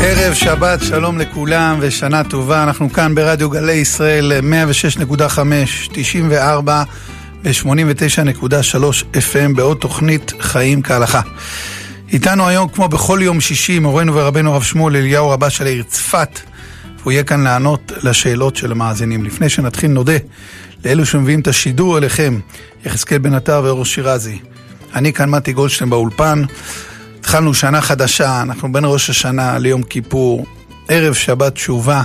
ערב שבת, שלום לכולם ושנה טובה. אנחנו כאן ברדיו גלי ישראל 106.5, 94 ו-89.3 FM בעוד תוכנית חיים כהלכה. איתנו היום, כמו בכל יום שישי, מורנו ורבנו הרב שמואל אליהו רבה של העיר צפת. הוא יהיה כאן לענות לשאלות של המאזינים. לפני שנתחיל, נודה לאלו שמביאים את השידור אליכם, יחזקאל בן עטר ואור שירזי. אני כאן מתי גולדשטיין באולפן. התחלנו שנה חדשה, אנחנו בין ראש השנה ליום כיפור, ערב שבת תשובה,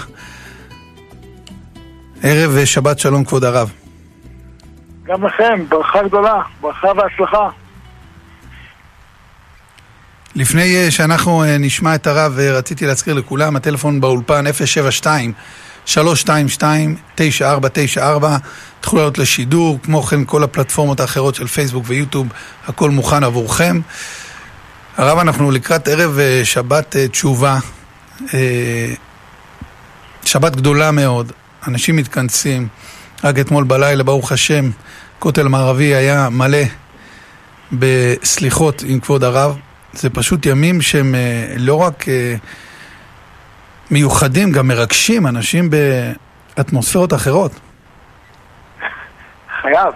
ערב שבת שלום כבוד הרב. גם לכם, ברכה גדולה, ברכה והצלחה. לפני אה, שאנחנו אה, נשמע את הרב, אה, רציתי להזכיר לכולם, הטלפון באולפן 072 322 9494 תוכלו לעלות לשידור, כמו כן כל הפלטפורמות האחרות של פייסבוק ויוטיוב, הכל מוכן עבורכם. הרב, אנחנו לקראת ערב שבת תשובה, שבת גדולה מאוד, אנשים מתכנסים, רק אתמול בלילה, ברוך השם, כותל מערבי היה מלא בסליחות עם כבוד הרב. זה פשוט ימים שהם לא רק מיוחדים, גם מרגשים, אנשים באטמוספירות אחרות. חייב.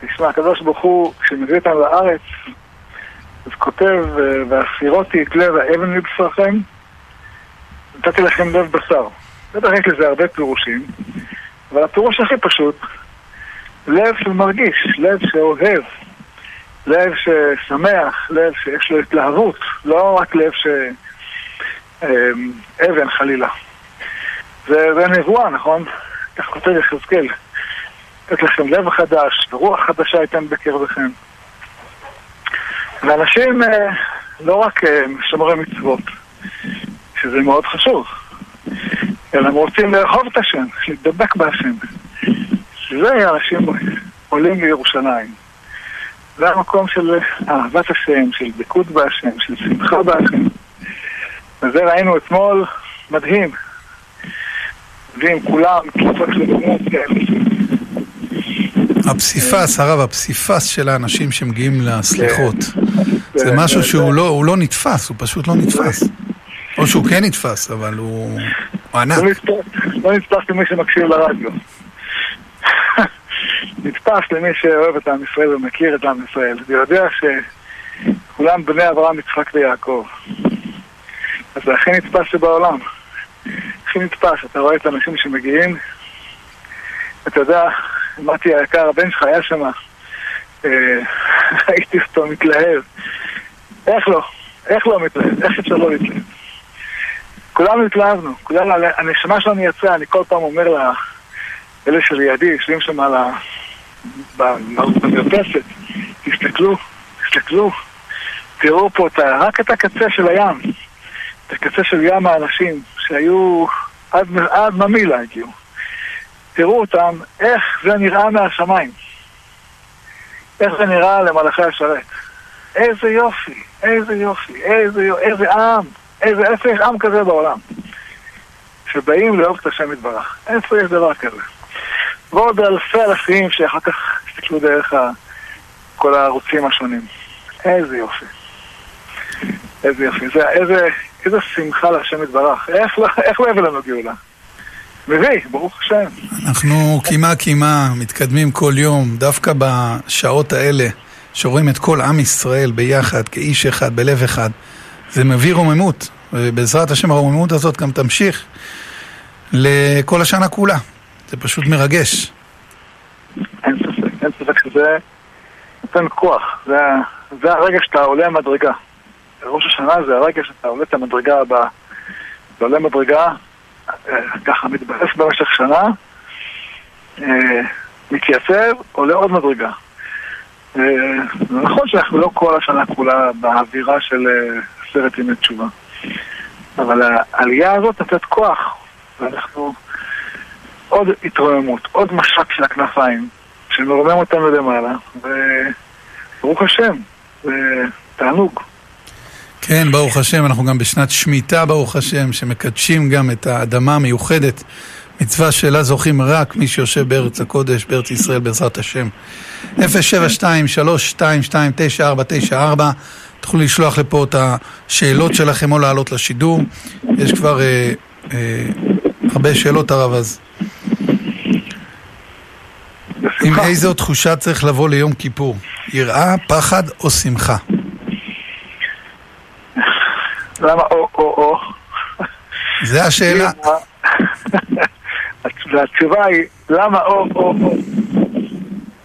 תשמע, הקדוש ברוך הוא, כשמביא אותנו לארץ, אז כותב, והסירותי את לב האבן מבשרכם, נתתי לכם לב בשר. בטח יש לזה הרבה פירושים, אבל הפירוש הכי פשוט, לב שמרגיש, לב שאוהב, לב ששמח, לב שיש לו התלהבות, לא רק לב ש... אבן חלילה. זה, זה נבואה, נכון? כך כותב יחזקאל. לתת לכם לב חדש, ורוח חדשה ייתן בקרבכם. ואנשים אה, לא רק אה, שומרי מצוות, שזה מאוד חשוב, אלא הם רוצים לאהוב את השם, להידבק בהשם. שזה אנשים עולים לירושלים. זה המקום של אהבת השם, של דבקות בהשם, של שמחה בהשם. וזה ראינו אתמול, מדהים. מדהים, כולם, כיפות לבנות כאלה. הפסיפס, הרב, הפסיפס של האנשים שמגיעים לסליחות. זה משהו שהוא לא, לא נתפס, הוא פשוט לא נתפס. או שהוא כן נתפס, אבל הוא ענק. לא נתפס למי שמקשיב לרדיו. נתפס למי שאוהב את עם ישראל ומכיר את עם ישראל, ויודע שכולם בני אברהם, יצחק ויעקב. אז זה הכי נתפס שבעולם. הכי נתפס, אתה רואה את האנשים שמגיעים, אתה יודע, מתי היקר, הבן שלך היה שם, אה, ראיתי אותו מתלהב. איך לא? איך לא מתלהב? איך אפשר לא להתלהב? כולנו התלהבנו, כולנו, הנשמה שלנו יצאה, אני כל פעם אומר לאלה שלידי, יושבים שם על ה... במרפסת, תסתכלו, תסתכלו, תראו פה רק את הקצה של הים. את הקצה של ים האנשים שהיו עד, עד ממילה הגיעו. תראו אותם, איך זה נראה מהשמיים. איך זה נראה למלאכי השרת. איזה יופי, איזה יופי, איזה, יופי, איזה עם, איזה, איפה יש עם כזה בעולם? שבאים לאהוב את השם יתברך. איפה יש דבר כזה? ועוד אלפי אלפים שאחר כך הסתכלו דרך כל הערוצים השונים. איזה יופי. איזה יופי. זה, איזה, איזה שמחה להשם יתברך. איך, לא, איך לא יביא לנו גאולה? מביא, ברוך השם. אנחנו קימה קימה מתקדמים כל יום, דווקא בשעות האלה, שרואים את כל עם ישראל ביחד, כאיש אחד, בלב אחד. זה מביא רוממות, ובעזרת השם הרוממות הזאת גם תמשיך לכל השנה כולה. זה פשוט מרגש. אין ספק, אין ספק שזה נותן כוח. זה, זה הרגע שאתה עולה מדרגה. ראש השנה זה הרגע שאתה עולה את המדרגה הבאה. אתה עולה מדרגה, ככה מתבאס במשך שנה, אה, מתייצב, עולה עוד מדרגה. אה, זה נכון שאנחנו לא כל השנה כולה באווירה של סרט ימי תשובה, אבל העלייה הזאת נותנת כוח, ואנחנו עוד התרוממות, עוד משק של הכנפיים, שמרומם אותנו למעלה, וברוך השם, זה תענוג. כן, ברוך השם, אנחנו גם בשנת שמיטה, ברוך השם, שמקדשים גם את האדמה המיוחדת מצווה שלה זוכים רק מי שיושב בארץ הקודש, בארץ ישראל, בעזרת השם. 072-322-9494 תוכלו לשלוח לפה את השאלות שלכם או לעלות לשידור. יש כבר אה, אה, הרבה שאלות הרב אז. עם איזו תחושה צריך לבוא ליום כיפור? יראה, פחד או שמחה? למה או-או-או? זה השאלה. והתשובה היא, למה או-או-או?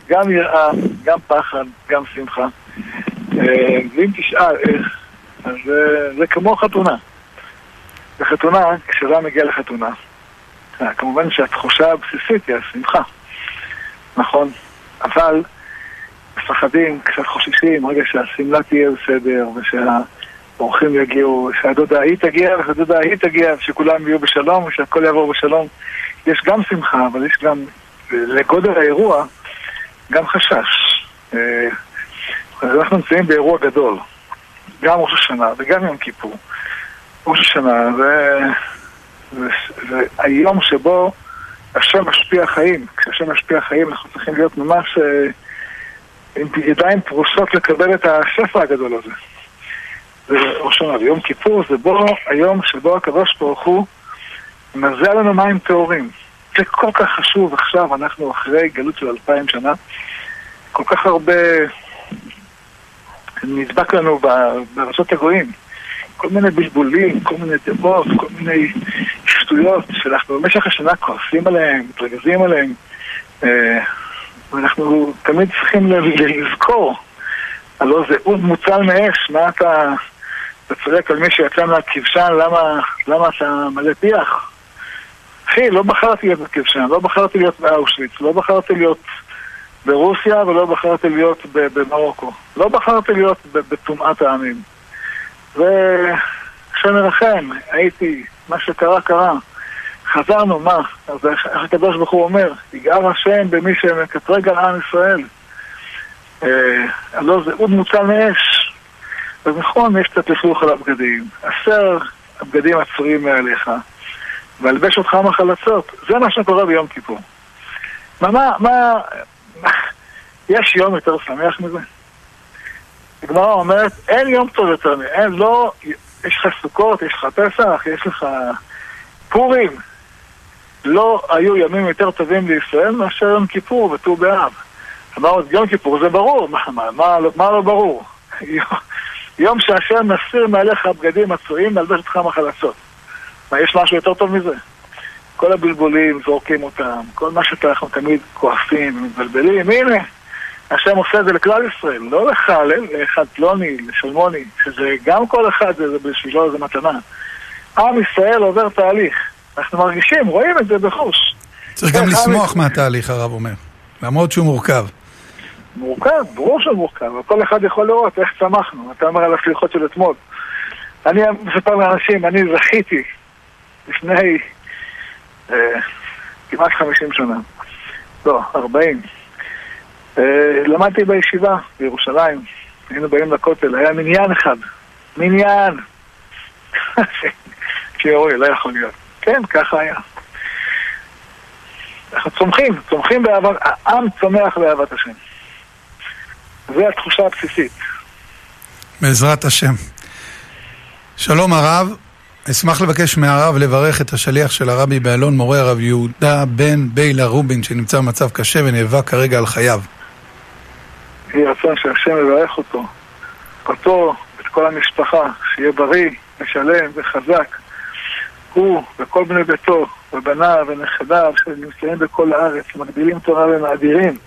גם יראה, גם פחד, גם שמחה. אה, ואם תשאל איך, אז זה כמו חתונה. בחתונה, כשאדם מגיע לחתונה, אה, כמובן שהתחושה הבסיסית היא השמחה, נכון? אבל מפחדים, קצת חוששים, רגע שהשמלה תהיה בסדר, ושהאורחים יגיעו, שהדודה ההיא תגיע, ושהדודה ההיא תגיע, ושכולם יהיו בשלום, ושהכל יעבור בשלום. יש גם שמחה, אבל יש גם, לגודל האירוע, גם חשש. אה, אנחנו נמצאים באירוע גדול, גם ראש השנה וגם יום כיפור. ראש השנה זה, זה, זה היום שבו השם משפיע חיים. כשהשם משפיע חיים אנחנו צריכים להיות ממש אה, עם ידיים פרוסות לקבל את השפע הגדול הזה. זה ראש השנה. ויום כיפור זה בו היום שבו הקדוש ברוך הוא מזל לנו מים טהורים. זה כל כך חשוב עכשיו, אנחנו אחרי גלות של אלפיים שנה, כל כך הרבה נדבק לנו בארצות הגויים. כל מיני בלבולים, כל מיני דעות, כל מיני שטויות שאנחנו במשך השנה כועסים עליהם, מתרגזים עליהם. אה, ואנחנו תמיד צריכים לזכור, הלוא זה אוד מוצל מאש, מה אתה, אתה צודק על מי שיצא מהכבשן, למה, למה אתה מלא פיח? אחי, לא בחרתי להיות בכבשן, לא בחרתי להיות באושוויץ, לא בחרתי להיות ברוסיה ולא בחרתי להיות במרוקו. לא בחרתי להיות בטומאת העמים. והשם ירחם, הייתי, מה שקרה קרה. חזרנו, מה? אז איך הקדוש ברוך הוא אומר, יגאר השם במי שמקטרג על עם ישראל. אה, הלא זה עוד מוצא מאש. נכון, יש קצת לכלוך על הבגדים. הסר הבגדים הצרים מעליך, והלבש אותך מחלצות. זה מה שקורה ביום כיפור. מה, מה, מה, יש יום יותר שמח מזה? הגמרא אומרת, אין יום טוב יותר מזה, אין, לא, יש לך סוכות, יש לך פסח, יש לך פורים. לא היו ימים יותר טובים לישראל מאשר יום כיפור וט"ו באב. אמרנו, יום כיפור זה ברור, מה, מה, מה, מה לא ברור? יום שהשם מסיר מעליך הבגדים הצועים, מלבש אותך מחלצות. מה, יש משהו יותר טוב מזה? כל הבלבולים, זורקים אותם, כל מה שאנחנו תמיד כועסים ומתבלבלים, הנה, השם עושה את זה לכלל ישראל, לא לך, לאחד פלוני, לשלמוני, שזה גם כל אחד זה, זה בשבילו איזה מתנה. עם ישראל עובר תהליך, אנחנו מרגישים, רואים את זה בחוש. צריך גם לשמוח מהתהליך, הרב אומר, למרות שהוא מורכב. מורכב, ברור שהוא מורכב, כל אחד יכול לראות איך צמחנו. אתה אומר על הסליחות של אתמול. אני מספר לאנשים, אני זכיתי לפני אה, כמעט חמישים שנה, לא, ארבעים. אה, למדתי בישיבה בירושלים, היינו באים לכותל, היה מניין אחד, מניין. שיורי, לא יכול להיות. כן, ככה היה. אנחנו צומחים, צומחים באהבת, העם צומח באהבת השם. זו התחושה הבסיסית. בעזרת השם. שלום הרב, אשמח לבקש מהרב לברך את השליח של הרבי באלון, מורה הרב יהודה בן ביילה רובין, שנמצא במצב קשה ונאבק כרגע על חייו. יהי רצון שהשם יברך אותו, אותו ואת כל המשפחה, שיהיה בריא, משלם וחזק. הוא וכל בני ביתו, ובניו ונכדיו, שנמצאים בכל הארץ, מגדילים תורה ומאדירים,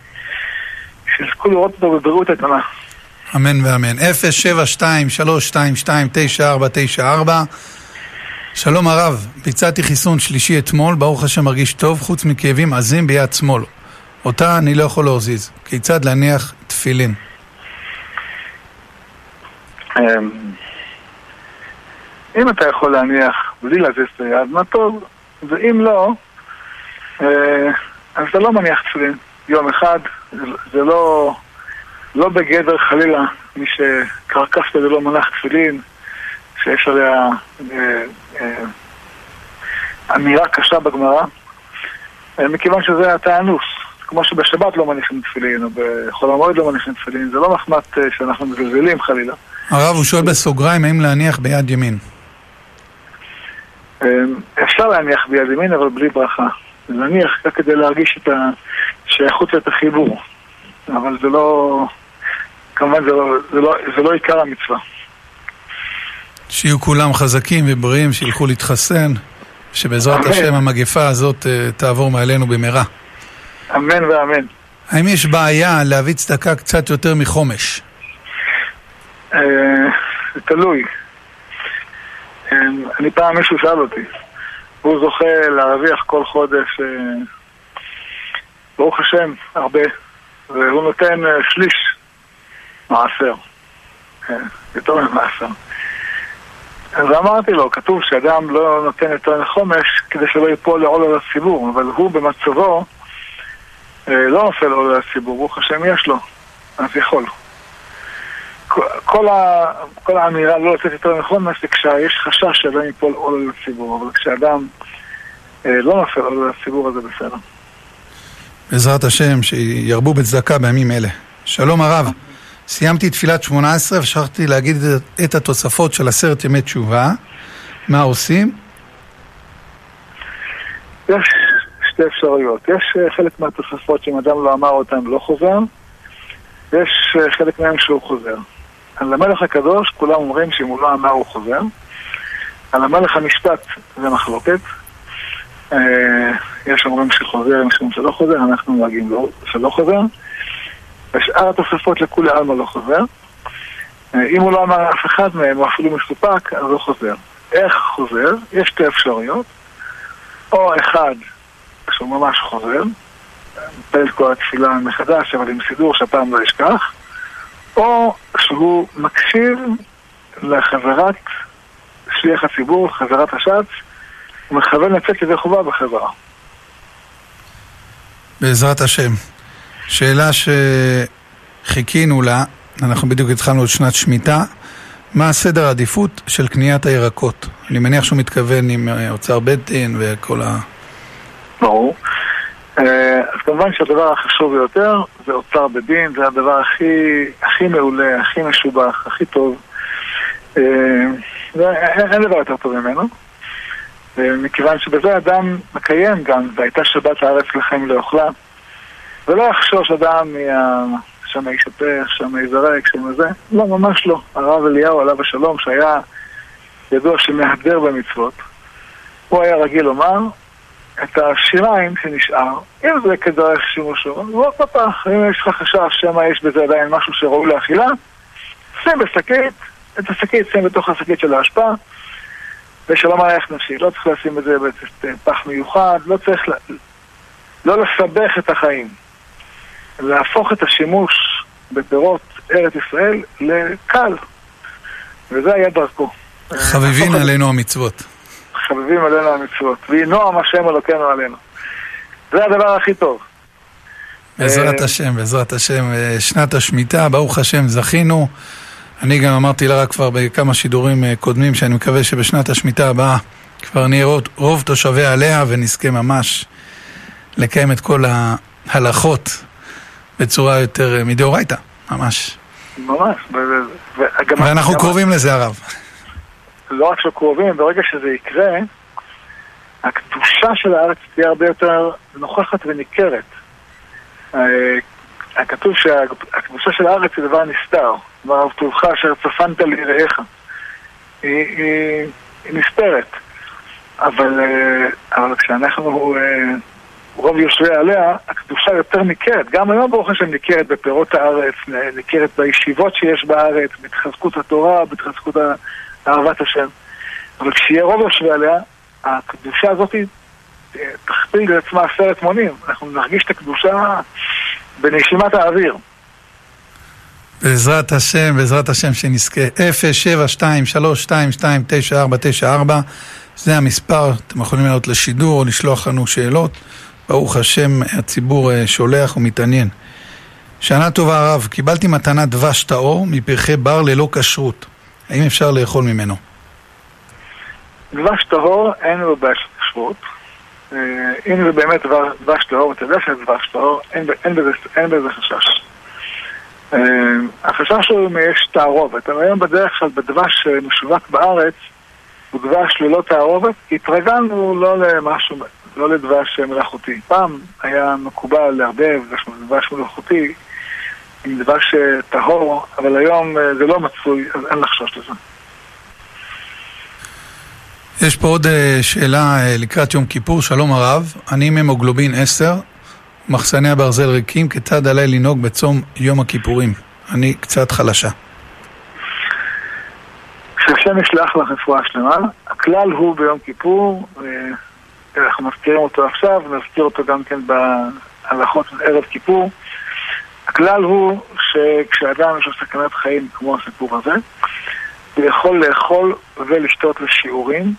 שיזכו לראות אותו בבריאות איתנה. אמן ואמן. 072-322-9494 שלום הרב, ביצעתי חיסון שלישי אתמול, ברוך השם מרגיש טוב, חוץ מכאבים עזים ביד שמאל. אותה אני לא יכול להזיז. כיצד להניח תפילין? אמ, אם אתה יכול להניח בלי להזיז את היד, מה טוב, ואם לא, אה, אז אתה לא מניח תפילין יום אחד, זה לא, לא בגדר חלילה מי שקרקפת זה לא מנח תפילין, שיש עליה אה, אה, אמירה קשה בגמרא. מכיוון שזה התאנוס. כמו שבשבת לא מניחים תפילין, או בחול המועד לא מניחים תפילין, זה לא מחמת שאנחנו מזלזלים חלילה. הרב, הוא שואל בסוגריים האם להניח ביד ימין. אפשר להניח ביד ימין, אבל בלי ברכה. להניח רק כדי להרגיש את השייכות ואת החיבור. אבל זה לא... כמובן זה לא, זה לא, זה לא עיקר המצווה. שיהיו כולם חזקים ובריאים, שילכו להתחסן, שבעזרת אמן. השם המגפה הזאת תעבור מעלינו במהרה. אמן ואמן. האם יש בעיה להביא צדקה קצת יותר מחומש? זה תלוי. אני פעם מישהו שאל אותי, הוא זוכה להרוויח כל חודש, ברוך השם, הרבה, והוא נותן שליש מעשר, יותר ממעשר. אז אמרתי לו, כתוב שאדם לא נותן יותר מחומש כדי שלא ייפול לעול על הציבור, אבל הוא במצבו לא נופל עול על הציבור, ברוך השם יש לו, אז יכול. כל, ה, כל האמירה לא לתת יותר מחומש זה כשיש חשש שאדם ייפול עול על הציבור, אבל כשאדם אה, לא נופל עול על הציבור אז זה בסדר. בעזרת השם, שירבו בצדקה בימים אלה. שלום הרב, סיימתי תפילת 18 ושכחתי להגיד את התוספות של עשרת ימי תשובה. מה עושים? יש שתי אפשרויות. יש חלק מהתוספות שאם אדם לא אמר אותן לא חוזר, ויש חלק מהם שהוא חוזר. על המלך הקדוש כולם אומרים שאם הוא לא אמר הוא חוזר. על המלך המשפט זה מחלוקת. יש אומרים שחוזר, יש אומרים שלא חוזר, אנחנו נוהגים שלא חוזר. ושאר התוספות לכולי עלמא לא חוזר. אם הוא לא אמר אף אחד מהם, או אפילו מסופק, אז הוא חוזר. איך חוזר? יש שתי אפשרויות. או אחד, שהוא ממש חוזר, מפל כל התפילה מחדש, אבל עם סידור שהפעם לא ישכח, או שהוא מקשיב לחזרת שליח הציבור, חזרת השץ, ומכוון לצאת ידי חובה בחזרה. בעזרת השם. שאלה שחיכינו לה, אנחנו בדיוק התחלנו את שנת שמיטה, מה הסדר העדיפות של קניית הירקות? אני מניח שהוא מתכוון עם אוצר בית דין וכל ה... ברור. אז כמובן שהדבר החשוב ביותר זה אוצר בדין, זה הדבר הכי, הכי מעולה, הכי משובח, הכי טוב. אין דבר יותר טוב ממנו. מכיוון שבזה אדם מקיים גם, והייתה שבת הארץ לכם לאוכלה. ולא יחשוש אדם מה... שם ישפך, שם יזרק, שם זה. לא, ממש לא. הרב אליהו עליו השלום, שהיה ידוע שמהדר במצוות, הוא היה רגיל לומר את השיריים שנשאר, אם זה כדרך שימושו, לא פתח, אם יש לך חשש שמא יש בזה עדיין משהו שראוי לאכילה, שים בשקית, את השקית שים בתוך השקית של ההשפעה, ושלום עלייך נפשי. לא צריך לשים את זה בפח מיוחד, לא צריך לא לסבך את החיים. להפוך את השימוש בפירות ארץ ישראל לקל. וזה היה דרכו. חביבין עלינו המצוות. חביבים עלינו המצוות. ויהי נועם השם אלוקינו עלינו. זה הדבר הכי טוב. בעזרת השם, בעזרת השם. שנת השמיטה, ברוך השם, זכינו. אני גם אמרתי לה רק כבר בכמה שידורים קודמים שאני מקווה שבשנת השמיטה הבאה כבר נהיה רוב תושבי עליה ונזכה ממש לקיים את כל ההלכות בצורה יותר מדאורייתא, ממש. ממש. ואנחנו קרובים לזה, הרב. לא רק שקרובים, ברגע שזה יקרה, הקדושה של הארץ תהיה הרבה יותר נוכחת וניכרת. כתוב שהקדושה של הארץ היא דבר נסתר. ואהב טובך אשר צפנת ליראיך. היא, היא, היא נסתרת. אבל, אבל כשאנחנו רוב יושבי עליה, הקדושה יותר ניכרת. גם היום ברוך השם ניכרת בפירות הארץ, ניכרת בישיבות שיש בארץ, בהתחזקות התורה, בהתחזקות אהבת השם. אבל כשיהיה רוב יושבי עליה, הקדושה הזאת תכפיל לעצמה עשרת מונים. אנחנו נרגיש את הקדושה בנשימת האוויר. בעזרת השם, בעזרת השם שנזכה. 07232299494 זה המספר, אתם יכולים לעלות לשידור או לשלוח לנו שאלות. ברוך השם, הציבור שולח ומתעניין. שנה טובה הרב, קיבלתי מתנה דבש טהור מפרחי בר ללא כשרות. האם אפשר לאכול ממנו? דבש טהור אין לו בעיה של כשרות. אם זה באמת דבש טהור, אתה יודע שזה דבש טהור, אין בזה חשש. החשש הוא אם יש תערובת. היום בדרך כלל בדבש משווק בארץ, הוא דבש ללא תערובת, התרגלנו לא למשהו, לא לדבש מלאכותי. פעם היה מקובל לערבב דבש מלאכותי עם דבש טהור, אבל היום זה לא מצוי, אז אין לחשוש לזה. יש פה עוד שאלה לקראת יום כיפור, שלום הרב, אני עם המוגלובין 10, מחסני הברזל ריקים, כיצד עליי לנהוג בצום יום הכיפורים? אני קצת חלשה. שהשם ישלח לך רפואה שלמה. הכלל הוא ביום כיפור, אנחנו מזכירים אותו עכשיו, נזכיר אותו גם כן בהלכות ערב כיפור. הכלל הוא שכשאדם יש לו סכנת חיים כמו הסיפור הזה, הוא יכול לאכול ולשתות לשיעורים,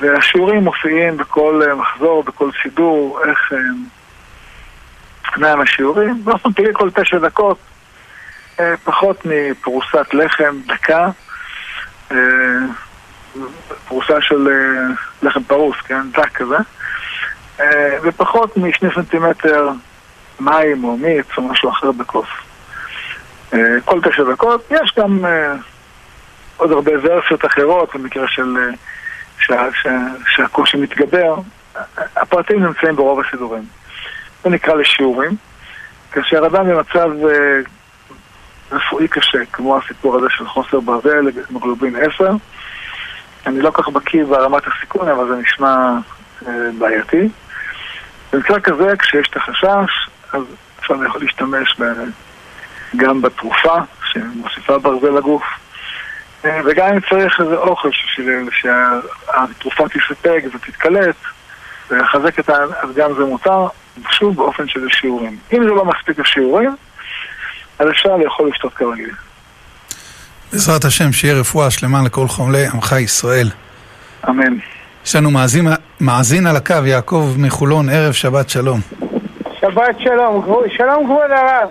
והשיעורים מופיעים בכל מחזור, בכל סידור, איך מהם השיעורים, באופן טבעי כל תשע דקות, פחות מפרוסת לחם, דקה, פרוסה של לחם פרוס, כן, דק כזה, ופחות משני סנטימטר מים או מיץ או משהו אחר בכוס. כל תשע דקות, יש גם עוד הרבה ורסיות אחרות במקרה של שה, שהקושי מתגבר, הפרטים נמצאים ברוב הסידורים. זה נקרא לשיעורים. כאשר אדם במצב אה, רפואי קשה, כמו הסיפור הזה של חוסר ברזל, מגלובין 10, אני לא כך בקיא ברמת הסיכון, אבל זה נשמע אה, בעייתי. במקרה כזה, כשיש את החשש, אז אפשר להשתמש גם בתרופה שמוסיפה ברזל לגוף. וגם אם צריך איזה אוכל שהתרופה תספק ותתקלט ולחזק את ה... אז גם זה מותר, שוב באופן של שיעורים. אם זה לא מספיק לשיעורים, אז אפשר לאכול לשתות כרגיל. בעזרת השם, שיהיה רפואה שלמה לכל חומלי עמך ישראל. אמן. יש לנו מאזין, מאזין על הקו, יעקב מחולון, ערב שבת שלום. שבת שלום, שלום כבוד הרב.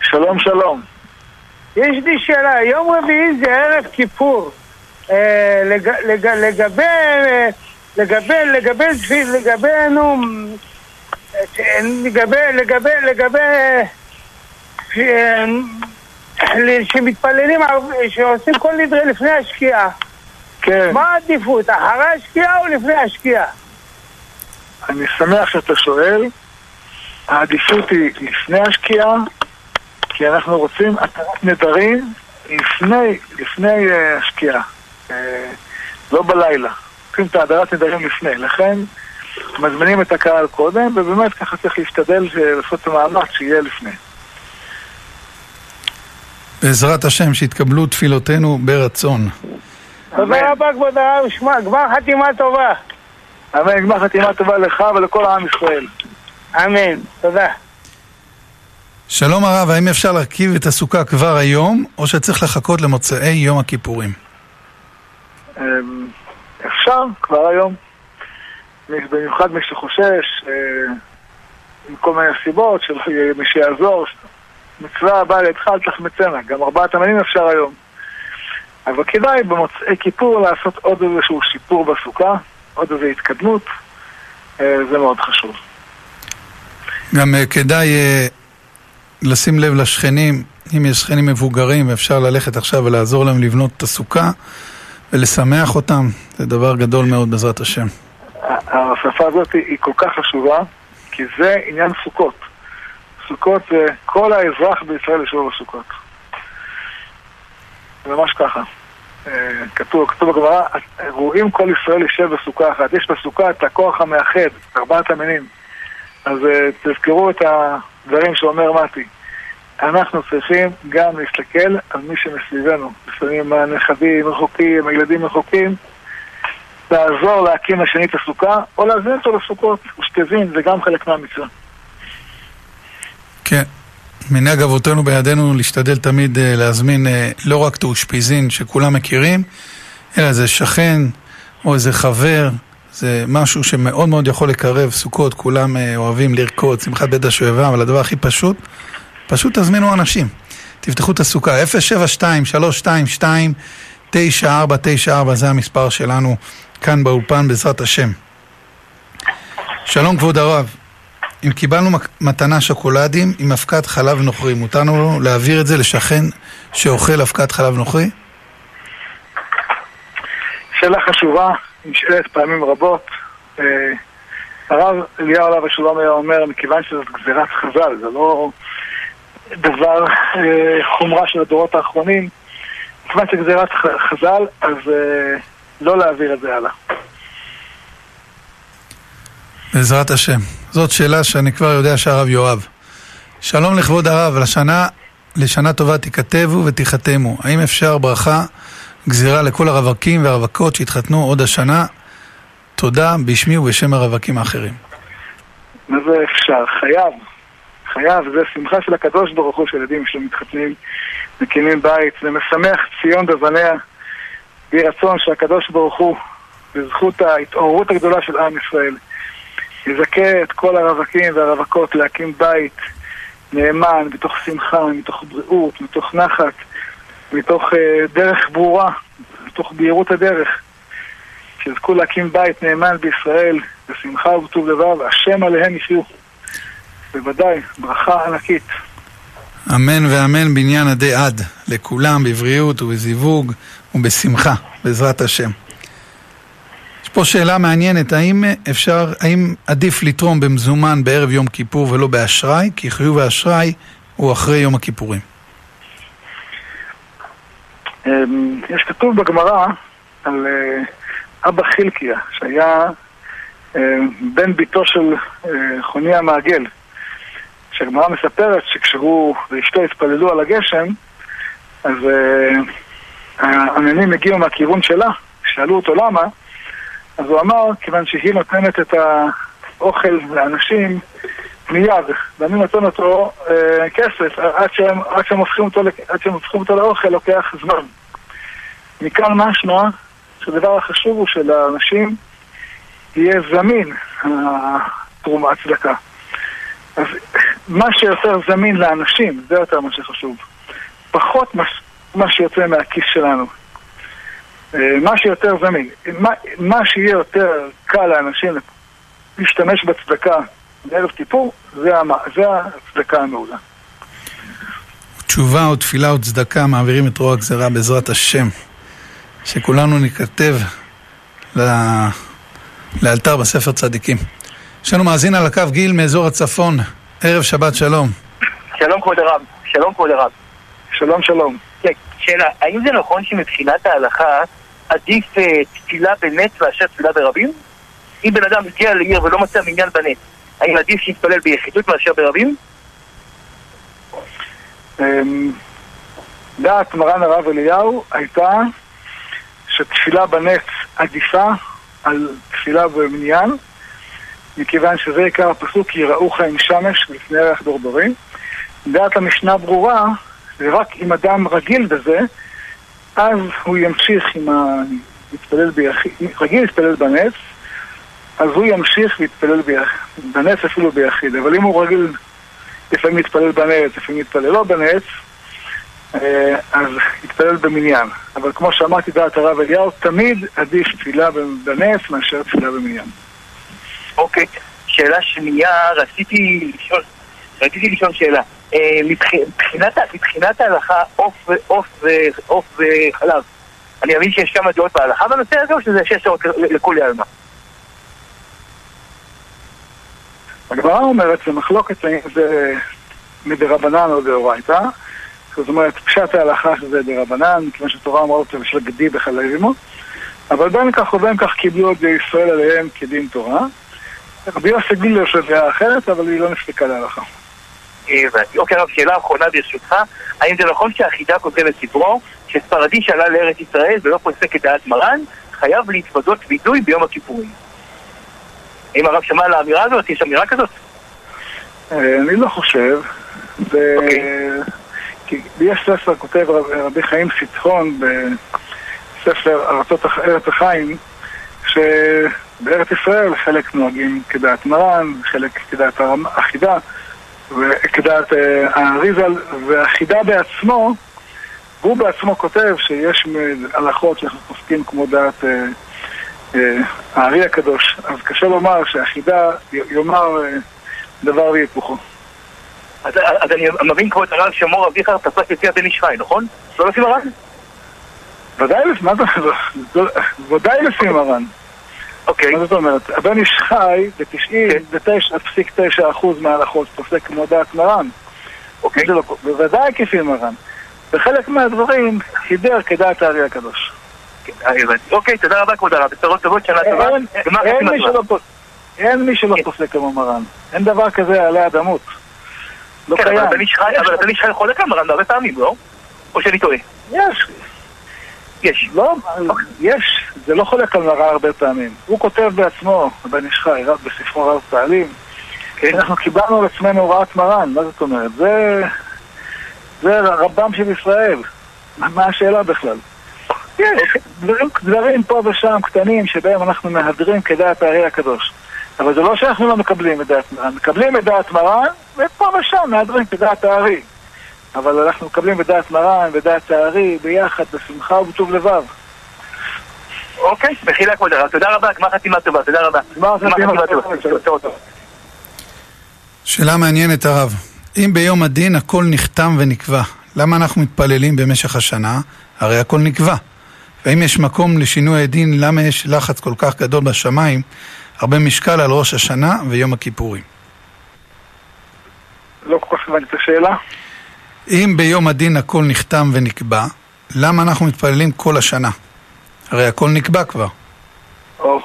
שלום שלום. יש לי שאלה, יום רביעי זה ערב כיפור. אה, לג, לג, לגבי, לגבי, לגבי, לגבי, נו, לגבי, לגבי, לגבי, שמתפללים, שעושים כל נדרי לפני השקיעה. כן. מה העדיפות, אחרי השקיעה או לפני השקיעה? אני שמח שאתה שואל. העדיפות היא לפני השקיעה, כי אנחנו רוצים התרת נדרים לפני, לפני uh, השקיעה, uh, לא בלילה. רוצים את ההדרת נדרים לפני. לכן מזמינים את הקהל קודם, ובאמת ככה צריך להשתדל לעשות את המאמץ שיהיה לפני. בעזרת השם, שיתקבלו תפילותינו ברצון. תודה רבה כבוד הרב, שמע, גמר חתימה טובה. אמן, גמר חתימה טובה לך ולכל עם ישראל. אמן, תודה. שלום הרב, האם אפשר להרכיב את הסוכה כבר היום, או שצריך לחכות למוצאי יום הכיפורים? אפשר, כבר היום. במיוחד מי שחושש, עם כל מיני סיבות, של מי שיעזור, מצווה הבאה לידך אל תחמצנה, גם ארבעת המינים אפשר היום. אבל כדאי במוצאי כיפור לעשות עוד איזשהו שיפור בסוכה, עוד איזו התקדמות, זה מאוד חשוב. גם כדאי לשים לב לשכנים, אם יש שכנים מבוגרים, אפשר ללכת עכשיו ולעזור להם לבנות את הסוכה ולשמח אותם, זה דבר גדול מאוד בעזרת השם. השפה הזאת היא כל כך חשובה, כי זה עניין סוכות. סוכות זה כל האזרח בישראל ישוב בסוכות. זה ממש ככה. כתוב, כתוב בגמרא, רואים כל ישראל יישב בסוכה אחת. יש בסוכה את הכוח המאחד, ארבעת המינים. אז תזכרו את הדברים שאומר מתי. אנחנו צריכים גם להסתכל על מי שמסביבנו. לפעמים הנכדים רחוקים, הילדים רחוקים, לעזור להקים השני את הסוכה, או להזמין אותו לסוכות, ושתבין, זה גם חלק מהמצווה. כן. מנהג אבותינו בידינו להשתדל תמיד להזמין לא רק את האושפיזין שכולם מכירים, אלא זה שכן או איזה חבר, זה משהו שמאוד מאוד יכול לקרב סוכות, כולם אוהבים לרקוד, שמחת בית השואבה, אבל הדבר הכי פשוט, פשוט תזמינו אנשים. תפתחו את הסוכה, 072-322-9494, זה המספר שלנו כאן באולפן בעזרת השם. שלום כבוד הרב, אם קיבלנו מתנה שוקולדים עם אבקת חלב נוכרי, מותר לנו להעביר את זה לשכן שאוכל אבקת חלב נוכרי? שאלה חשובה, נשאלת פעמים רבות. אה, הרב אליהו עליו השלום היה אומר, מכיוון שזאת גזירת חז"ל, זה לא דבר אה, חומרה של הדורות האחרונים, מכיוון שגזירת חז"ל, אז אה, לא להעביר את זה הלאה. בעזרת השם. זאת שאלה שאני כבר יודע שהרב יאהב. שלום לכבוד הרב, לשנה, לשנה טובה תיכתבו ותיחתמו. האם אפשר ברכה, גזירה לכל הרווקים והרווקות שהתחתנו עוד השנה? תודה בשמי ובשם הרווקים האחרים. מה זה אפשר? חייב. חייב, זה שמחה של הקדוש ברוך הוא שילדים שמתחתנים, מקימים בית, זה משמח ציון בבניה. יהי רצון שהקדוש ברוך הוא, בזכות ההתעוררות הגדולה של עם ישראל, יזכה את כל הרווקים והרווקות להקים בית נאמן, מתוך שמחה, מתוך בריאות, מתוך נחת, מתוך uh, דרך ברורה, מתוך בהירות הדרך. שיזכו להקים בית נאמן בישראל, בשמחה ובטוב לבב, והשם עליהם יחיו. בוודאי, ברכה ענקית. אמן ואמן בניין עדי עד, לכולם בבריאות ובזיווג ובשמחה, בעזרת השם. יש פה שאלה מעניינת, האם אפשר, האם עדיף לתרום במזומן בערב יום כיפור ולא באשראי? כי חיוב האשראי הוא אחרי יום הכיפורים. אמ, יש כתוב בגמרא על אה, אבא חילקיה, שהיה אה, בן ביתו של אה, חוני המעגל. שהגמרא מספרת שכשהוא ואשתו התפללו על הגשם, אז העננים הגיעו מהכיוון שלה, שאלו אותו למה, אז הוא אמר, כיוון שהיא נותנת את האוכל לאנשים מיד, ואני נותן אותו אה, כסף, עד שהם, עד, שהם אותו, עד שהם הופכים אותו לאוכל לוקח זמן. מכאן משמע שהדבר החשוב הוא שלאנשים יהיה זמין התרומה, הצדקה. אז מה שיותר זמין לאנשים, זה יותר מה שחשוב. פחות מה, מה שיוצא מהכיס שלנו. אה, מה שיותר זמין. מה, מה שיהיה יותר קל לאנשים להשתמש בצדקה בערב כיפור, זה, זה הצדקה המעולה. תשובה או תפילה או צדקה מעבירים את רוע הגזרה בעזרת השם. שכולנו ניכתב לאלתר בספר צדיקים. יש לנו מאזין על הקו גיל מאזור הצפון. ערב שבת שלום. שלום כבוד הרב. שלום כבוד הרב. שלום שלום. כן, שאלה, האם זה נכון שמבחינת ההלכה עדיף אה, תפילה בנץ מאשר תפילה ברבים? אם בן אדם הגיע לעיר ולא מצא מניין בנץ, האם עדיף שיתפלל ביחידות מאשר ברבים? אמ, דעת מרן הרב אליהו הייתה שתפילה בנץ עדיפה על תפילה במניין, מכיוון שזה עיקר הפסוק, יראוך עם שמש לפני ערך דור דורים. דעת המשנה ברורה, ורק אם אדם רגיל בזה, אז הוא ימשיך עם ה... יתפלל ביחיד, רגיל להתפלל בנץ, אז הוא ימשיך להתפלל בנץ אפילו ביחיד, אבל אם הוא רגיל לפעמים להתפלל בנץ, לפעמים להתפלל לא בנץ, אה, אז יתפלל במניין. אבל כמו שאמרתי דעת הרב אליהו, תמיד עדיף תפילה בנס מאשר תפילה במניין. אוקיי, שאלה שנייה, רציתי לשאול, רציתי לשאול שאלה. אה, מבחינת ההלכה, עוף וחלב, אני מבין שיש כמה דעות בהלכה בנושא הזה, או שזה שש שעות לכולי עלמא? הגמרא אומרת, זה מחלוקת האם זה מדרבנן או דאורייתא. זאת אומרת, פשט ההלכה שזה דרבנן, מכיוון שהתורה אמרה אותו בשביל גדי בחלל אמו, אבל בין כך ובין כך קיבלו את ישראל עליהם כדין תורה. רבי יוסי גילר יש דעה אחרת, אבל היא לא נספקה להלכה. הבנתי. אוקיי, רב, שאלה אחרונה ברשותך, האם זה נכון שהחידה כותבת ספרו, שספרדי שעלה לארץ ישראל ולא פוסק את דעת מרן, חייב להתוודות וידוי ביום הכיפורים? האם הרב שמע על האמירה הזאת? יש אמירה כזאת? אה, אני לא חושב. אוקיי. כי יש ספר, כותב רבי חיים סיטרון בספר ארצות ארץ החיים, שבארץ ישראל חלק נוהגים כדעת מרן, חלק כדעת החידה, וכדעת אה, האריזל, והחידה בעצמו, הוא בעצמו כותב שיש הלכות שאנחנו פוסקים כמו דעת אה, הארי הקדוש. אז קשה לומר שהחידה יאמר אה, דבר והיפוכו. אז, אז אני מבין כבוד הרב שמור אביך פסק לפי הבן איש חי, נכון? לא לפי מרן? ודאי, מה זה, ודאי לפי מרן. אוקיי. מה זאת אומרת? הבן איש חי ב-99.9% מההלכות פוסק כמו דעת מרן. אוקיי. לא- בוודאי כפי מרן. בחלק מהדברים חידר כדעת הארי הקדוש. אוקיי, תודה רבה כבוד הרב, בשורות טובות, שנה טובה. אין- מי. שלא. פוסק כמו מרן. אין דבר כזה עלי אדמות. לא כן, קיים. אבל הבן איש חי חולק על מרן הרבה פעמים, לא? או שאני טועה? יש, יש. לא, יש, זה לא חולק על מרן הרבה פעמים. הוא כותב בעצמו, הבן איש חי, בספרו רב פעלים, כן. אנחנו קיבלנו על עצמנו הוראת מרן, מה זאת אומרת? זה, זה רבם של ישראל. מה השאלה בכלל? יש דברים, דברים פה ושם קטנים שבהם אנחנו מהדרים כדעת הארי הקדוש. אבל זה לא שאנחנו לא מקבלים את דעת מרן, מקבלים את דעת מרן, ופה ושם מהדרים כדעת הארי. אבל אנחנו מקבלים את דעת מרן ודעת הארי ביחד, בשמחה ובטוב לבב. אוקיי, מחילה כבוד הרב, תודה רבה, גמר חתימה טובה, תודה רבה. גמר חתימה טובה. שאלה מעניינת הרב. אם ביום הדין הכל נחתם ונקבע, למה אנחנו מתפללים במשך השנה? הרי הכל נקבע. והאם יש מקום לשינוי הדין, למה יש לחץ כל כך גדול בשמיים, הרבה משקל על ראש השנה ויום הכיפורים? לא כל כך הבנתי את השאלה. אם ביום הדין הכל נחתם ונקבע, למה אנחנו מתפללים כל השנה? הרי הכל נקבע כבר. או,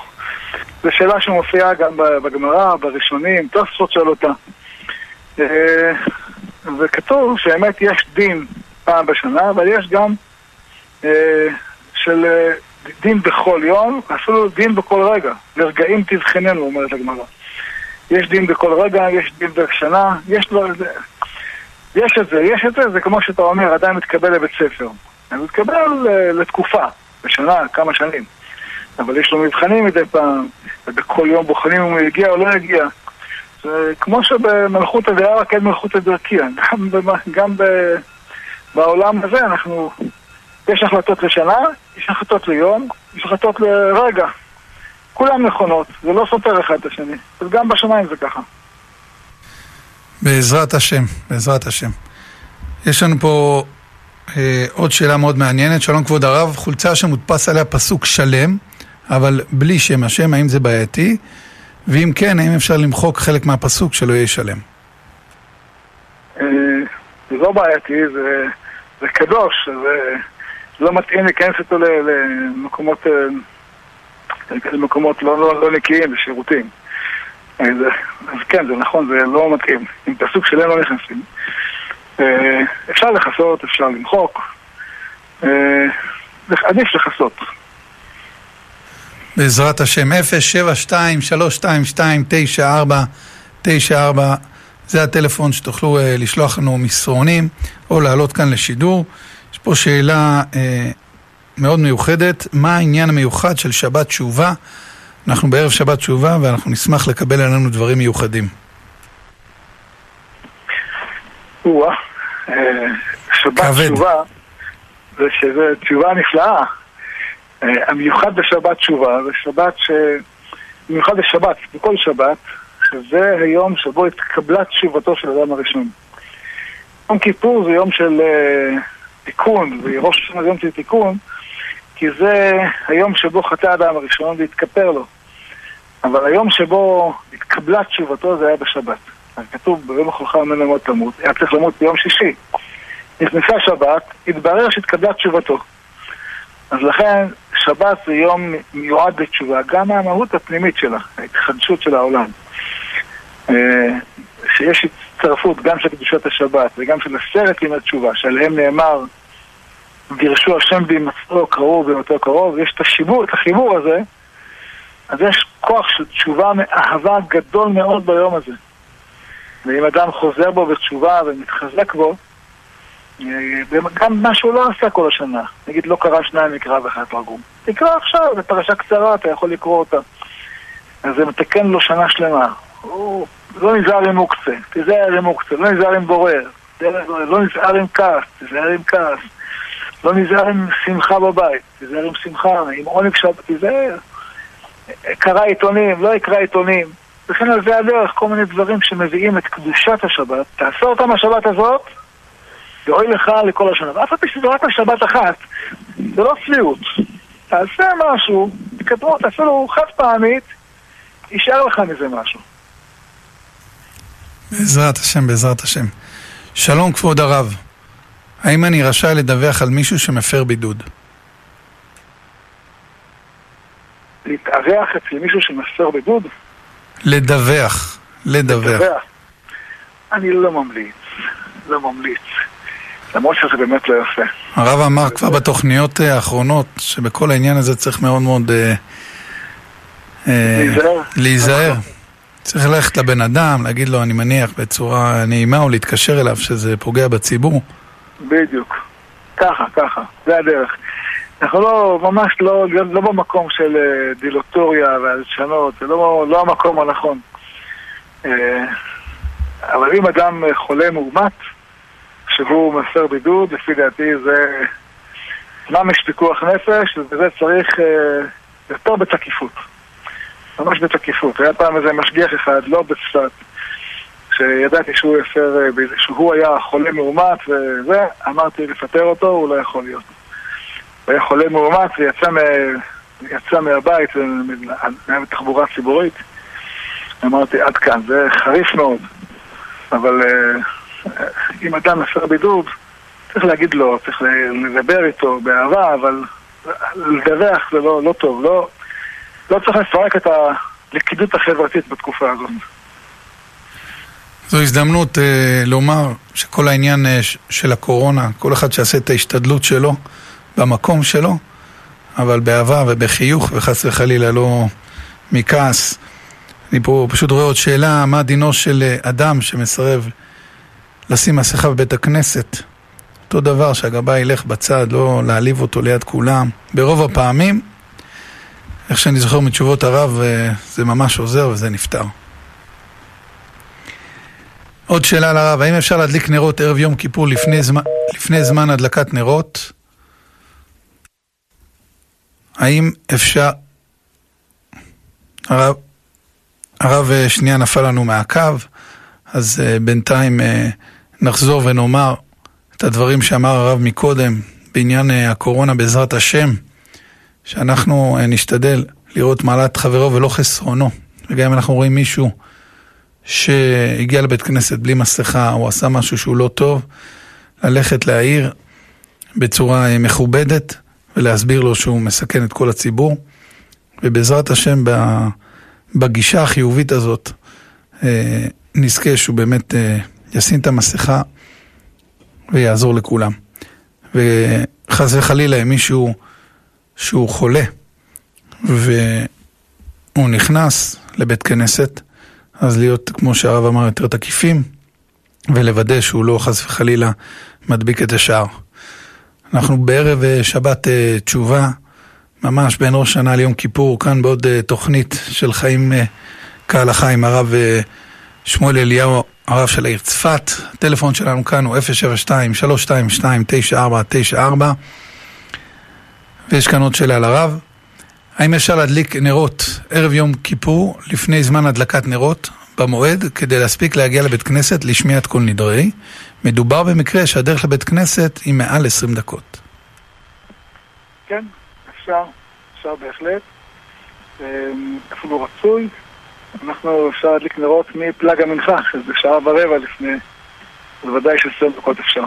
זו שאלה שמופיעה גם בגמרא, בראשונים, תוספות שואל אותה. אה, וכתוב שבאמת יש דין פעם בשנה, אבל יש גם אה, של אה, דין בכל יום, אפילו דין בכל רגע. לרגעים תבחננו, אומרת הגמרא. יש דין בכל רגע, יש דין בשנה, יש לו... זה- יש את זה, יש את זה, זה כמו שאתה אומר, אדם מתקבל לבית ספר. הוא מתקבל אה, לתקופה, בשנה, כמה שנים. אבל יש לו מבחנים מדי פעם, ובכל יום בוחנים אם הוא יגיע או לא יגיע. זה כמו שבמלכות הדעה רק אין מלכות הדרכיה. גם, גם ב, בעולם הזה אנחנו... יש החלטות לשנה, יש החלטות ליום, יש החלטות לרגע. כולן נכונות, זה לא סותר אחד את השני. אז גם בשמיים זה ככה. בעזרת השם, בעזרת השם. יש לנו פה אה, עוד שאלה מאוד מעניינת. שלום כבוד הרב, חולצה שמודפס עליה פסוק שלם, אבל בלי שם השם, האם זה בעייתי? ואם כן, האם אפשר למחוק חלק מהפסוק שלא יהיה שלם? אה, זה לא בעייתי, זה, זה קדוש, זה לא מתאים להיכנס איתו למקומות, אה, למקומות לא, לא, לא נקיים, לשירותים. זה, אז כן, זה נכון, זה לא מתאים. עם פסוק שלם לא נכנסים. אה, אפשר לכסות, אפשר למחוק. אה, עדיף לכסות. בעזרת השם, 072-322-9494 זה הטלפון שתוכלו לשלוח לנו מסרונים או לעלות כאן לשידור. פה שאלה uh, מאוד מיוחדת, מה העניין המיוחד של שבת תשובה? אנחנו בערב שבת תשובה ואנחנו נשמח לקבל עלינו דברים מיוחדים. או-אה, אה, שבת כבד. תשובה, זה שזה תשובה נפלאה. אה, המיוחד בשבת תשובה, זה שבת ש... במיוחד בשבת, בכל שבת, שזה היום שבו התקבלה תשובתו של האדם הראשון. יום כיפור זה יום של אה, תיקון, וראש השנה זה יום של תיקון, כי זה היום שבו חטא האדם הראשון והתכפר לו. אבל היום שבו התקבלה תשובתו זה היה בשבת. כתוב ביום החולך ממנו מאוד תמות, היה צריך למות ביום שישי. נכנסה שבת, התברר שהתקבלה תשובתו. אז לכן שבת זה יום מיועד לתשובה, גם מהמהות הפנימית שלה, ההתחדשות של העולם. אה, שיש הצטרפות גם של קדושת השבת וגם של עשרת ימי תשובה, שעליהם נאמר גירשו השם בהימצאו קרוב בהימצאו קרוב, יש את השיבור, את החיבור הזה, אז יש כוח של תשובה מאהבה גדול מאוד ביום הזה. ואם אדם חוזר בו בתשובה ומתחזק בו, אה, גם מה שהוא לא עשה כל השנה, נגיד לא קרא שניים מקרא ואחד תרגום, תקרא עכשיו, זו פרשה קצרה, אתה יכול לקרוא אותה. אז זה מתקן לו שנה שלמה. לא נזהר עם מוקצה, תיזהר עם מוקצה, לא נזהר עם בורר, לא נזהר עם כעס, תיזהר עם כעס, לא נזהר עם שמחה בבית, תיזהר עם שמחה, עם עונג שבת, תיזהר. קרא עיתונים, לא יקרא עיתונים. וכן על זה הדרך, כל מיני דברים שמביאים את קדושת השבת. תעשה אותם השבת הזאת, ואוי לך לכל השנה. ואף על פי שזה רק לשבת אחת, זה לא צביעות. תעשה משהו, התקדמות, אפילו חד פעמית, יישאר לך מזה משהו. בעזרת השם, בעזרת השם. שלום כבוד הרב, האם אני רשאי לדווח על מישהו שמפר בידוד? להתארח אצל מישהו שמפר בידוד? לדווח, לדווח. אני לא ממליץ, לא ממליץ. למרות שזה באמת לא יפה. הרב אמר כבר בתוכניות אה, האחרונות שבכל העניין הזה צריך מאוד מאוד אה, אה, להיזהר. להיזהר. צריך ללכת לבן אדם, להגיד לו, אני מניח, בצורה נעימה, או להתקשר אליו שזה פוגע בציבור. בדיוק. ככה, ככה. זה הדרך. אנחנו לא, ממש לא, לא במקום של דילוטוריה והלשנות, זה לא, לא המקום הנכון. אבל אם אדם חולה מאומת, שהוא מפר בידוד, לפי דעתי זה ממש פיקוח נפש, ובזה צריך אה, יותר בתקיפות. ממש בתקיפות. היה פעם איזה משגיח אחד, לא בצפת, שידעתי שהוא הפר, אה, שהוא היה חולה מאומת וזה, אמרתי לפטר אותו, הוא לא יכול להיות. הוא היה חולה מאומת ויצא מ... יצא מהבית, היה בתחבורה ציבורית. אמרתי, עד כאן, זה חריף מאוד. אבל אה, אם אדם מפר בידוד, צריך להגיד לו, צריך לדבר איתו באהבה, אבל לדווח זה לא, לא טוב, לא, לא צריך לפרק את הלכידות החברתית בתקופה הזאת. זו הזדמנות אה, לומר שכל העניין אה, של הקורונה, כל אחד שיעשה את ההשתדלות שלו במקום שלו, אבל באהבה ובחיוך וחס וחלילה לא מכעס. אני פה פשוט רואה עוד שאלה, מה דינו של אה, אדם שמסרב לשים מסכה בבית הכנסת. אותו דבר שהגבאי ילך בצד, לא להעליב אותו ליד כולם. ברוב הפעמים, איך שאני זוכר מתשובות הרב, אה, זה ממש עוזר וזה נפתר. עוד שאלה לרב, האם אפשר להדליק נרות ערב יום כיפור לפני זמן, לפני זמן הדלקת נרות? האם אפשר... הרב, הרב אה, שנייה נפל לנו מהקו, אז uh, בינתיים נחזור ונאמר את הדברים שאמר הרב מקודם בעניין הקורונה בעזרת השם, שאנחנו uh, נשתדל לראות מעלת חברו ולא חסרונו. וגם אם אנחנו רואים מישהו שהגיע לבית כנסת בלי מסכה או עשה משהו שהוא לא טוב, ללכת להעיר בצורה uh, מכובדת ולהסביר לו שהוא מסכן את כל הציבור. ובעזרת השם בגישה החיובית הזאת נזכה שהוא באמת ישים את המסכה ויעזור לכולם. וחס וחלילה, אם מישהו שהוא חולה והוא נכנס לבית כנסת, אז להיות, כמו שהרב אמר, יותר תקיפים, ולוודא שהוא לא חס וחלילה מדביק את השאר. אנחנו בערב אה, שבת אה, תשובה, ממש בין ראש שנה ליום כיפור, כאן בעוד אה, תוכנית של חיים כהלכה עם הרב שמואל אליהו הרב של העיר צפת. הטלפון שלנו כאן הוא 072-322-9494 ויש כאן עוד שאלה לרב. האם אפשר להדליק נרות ערב יום כיפור לפני זמן הדלקת נרות במועד כדי להספיק להגיע לבית כנסת לשמיעת כל נדרי? מדובר במקרה שהדרך לבית כנסת היא מעל 20 דקות. כן, אפשר, אפשר בהחלט. אמ, אפילו רצוי. אנחנו אפשר להדליק נרות מפלג המנחה, שזה שעה ורבע לפני, אז ודאי שעשרים דקות אפשר.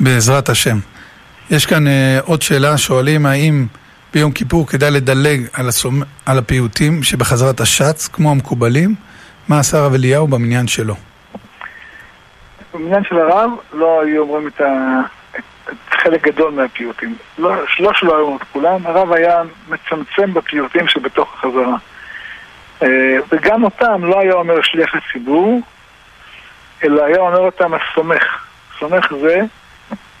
בעזרת השם. יש כאן uh, עוד שאלה, שואלים האם ביום כיפור כדאי לדלג על, הסומ... על הפיוטים שבחזרת השץ, כמו המקובלים? מה עשה הרב אליהו במניין שלו? במניין של הרב לא היו אומרים את, ה... את חלק גדול מהפיוטים. לא, לא שלא היו אומרים את כולם, הרב היה מצמצם בפיוטים שבתוך החזרה. אה, וגם אותם לא היה אומר שליח הציבור, אלא היה אומר אותם הסומך. סומך זה,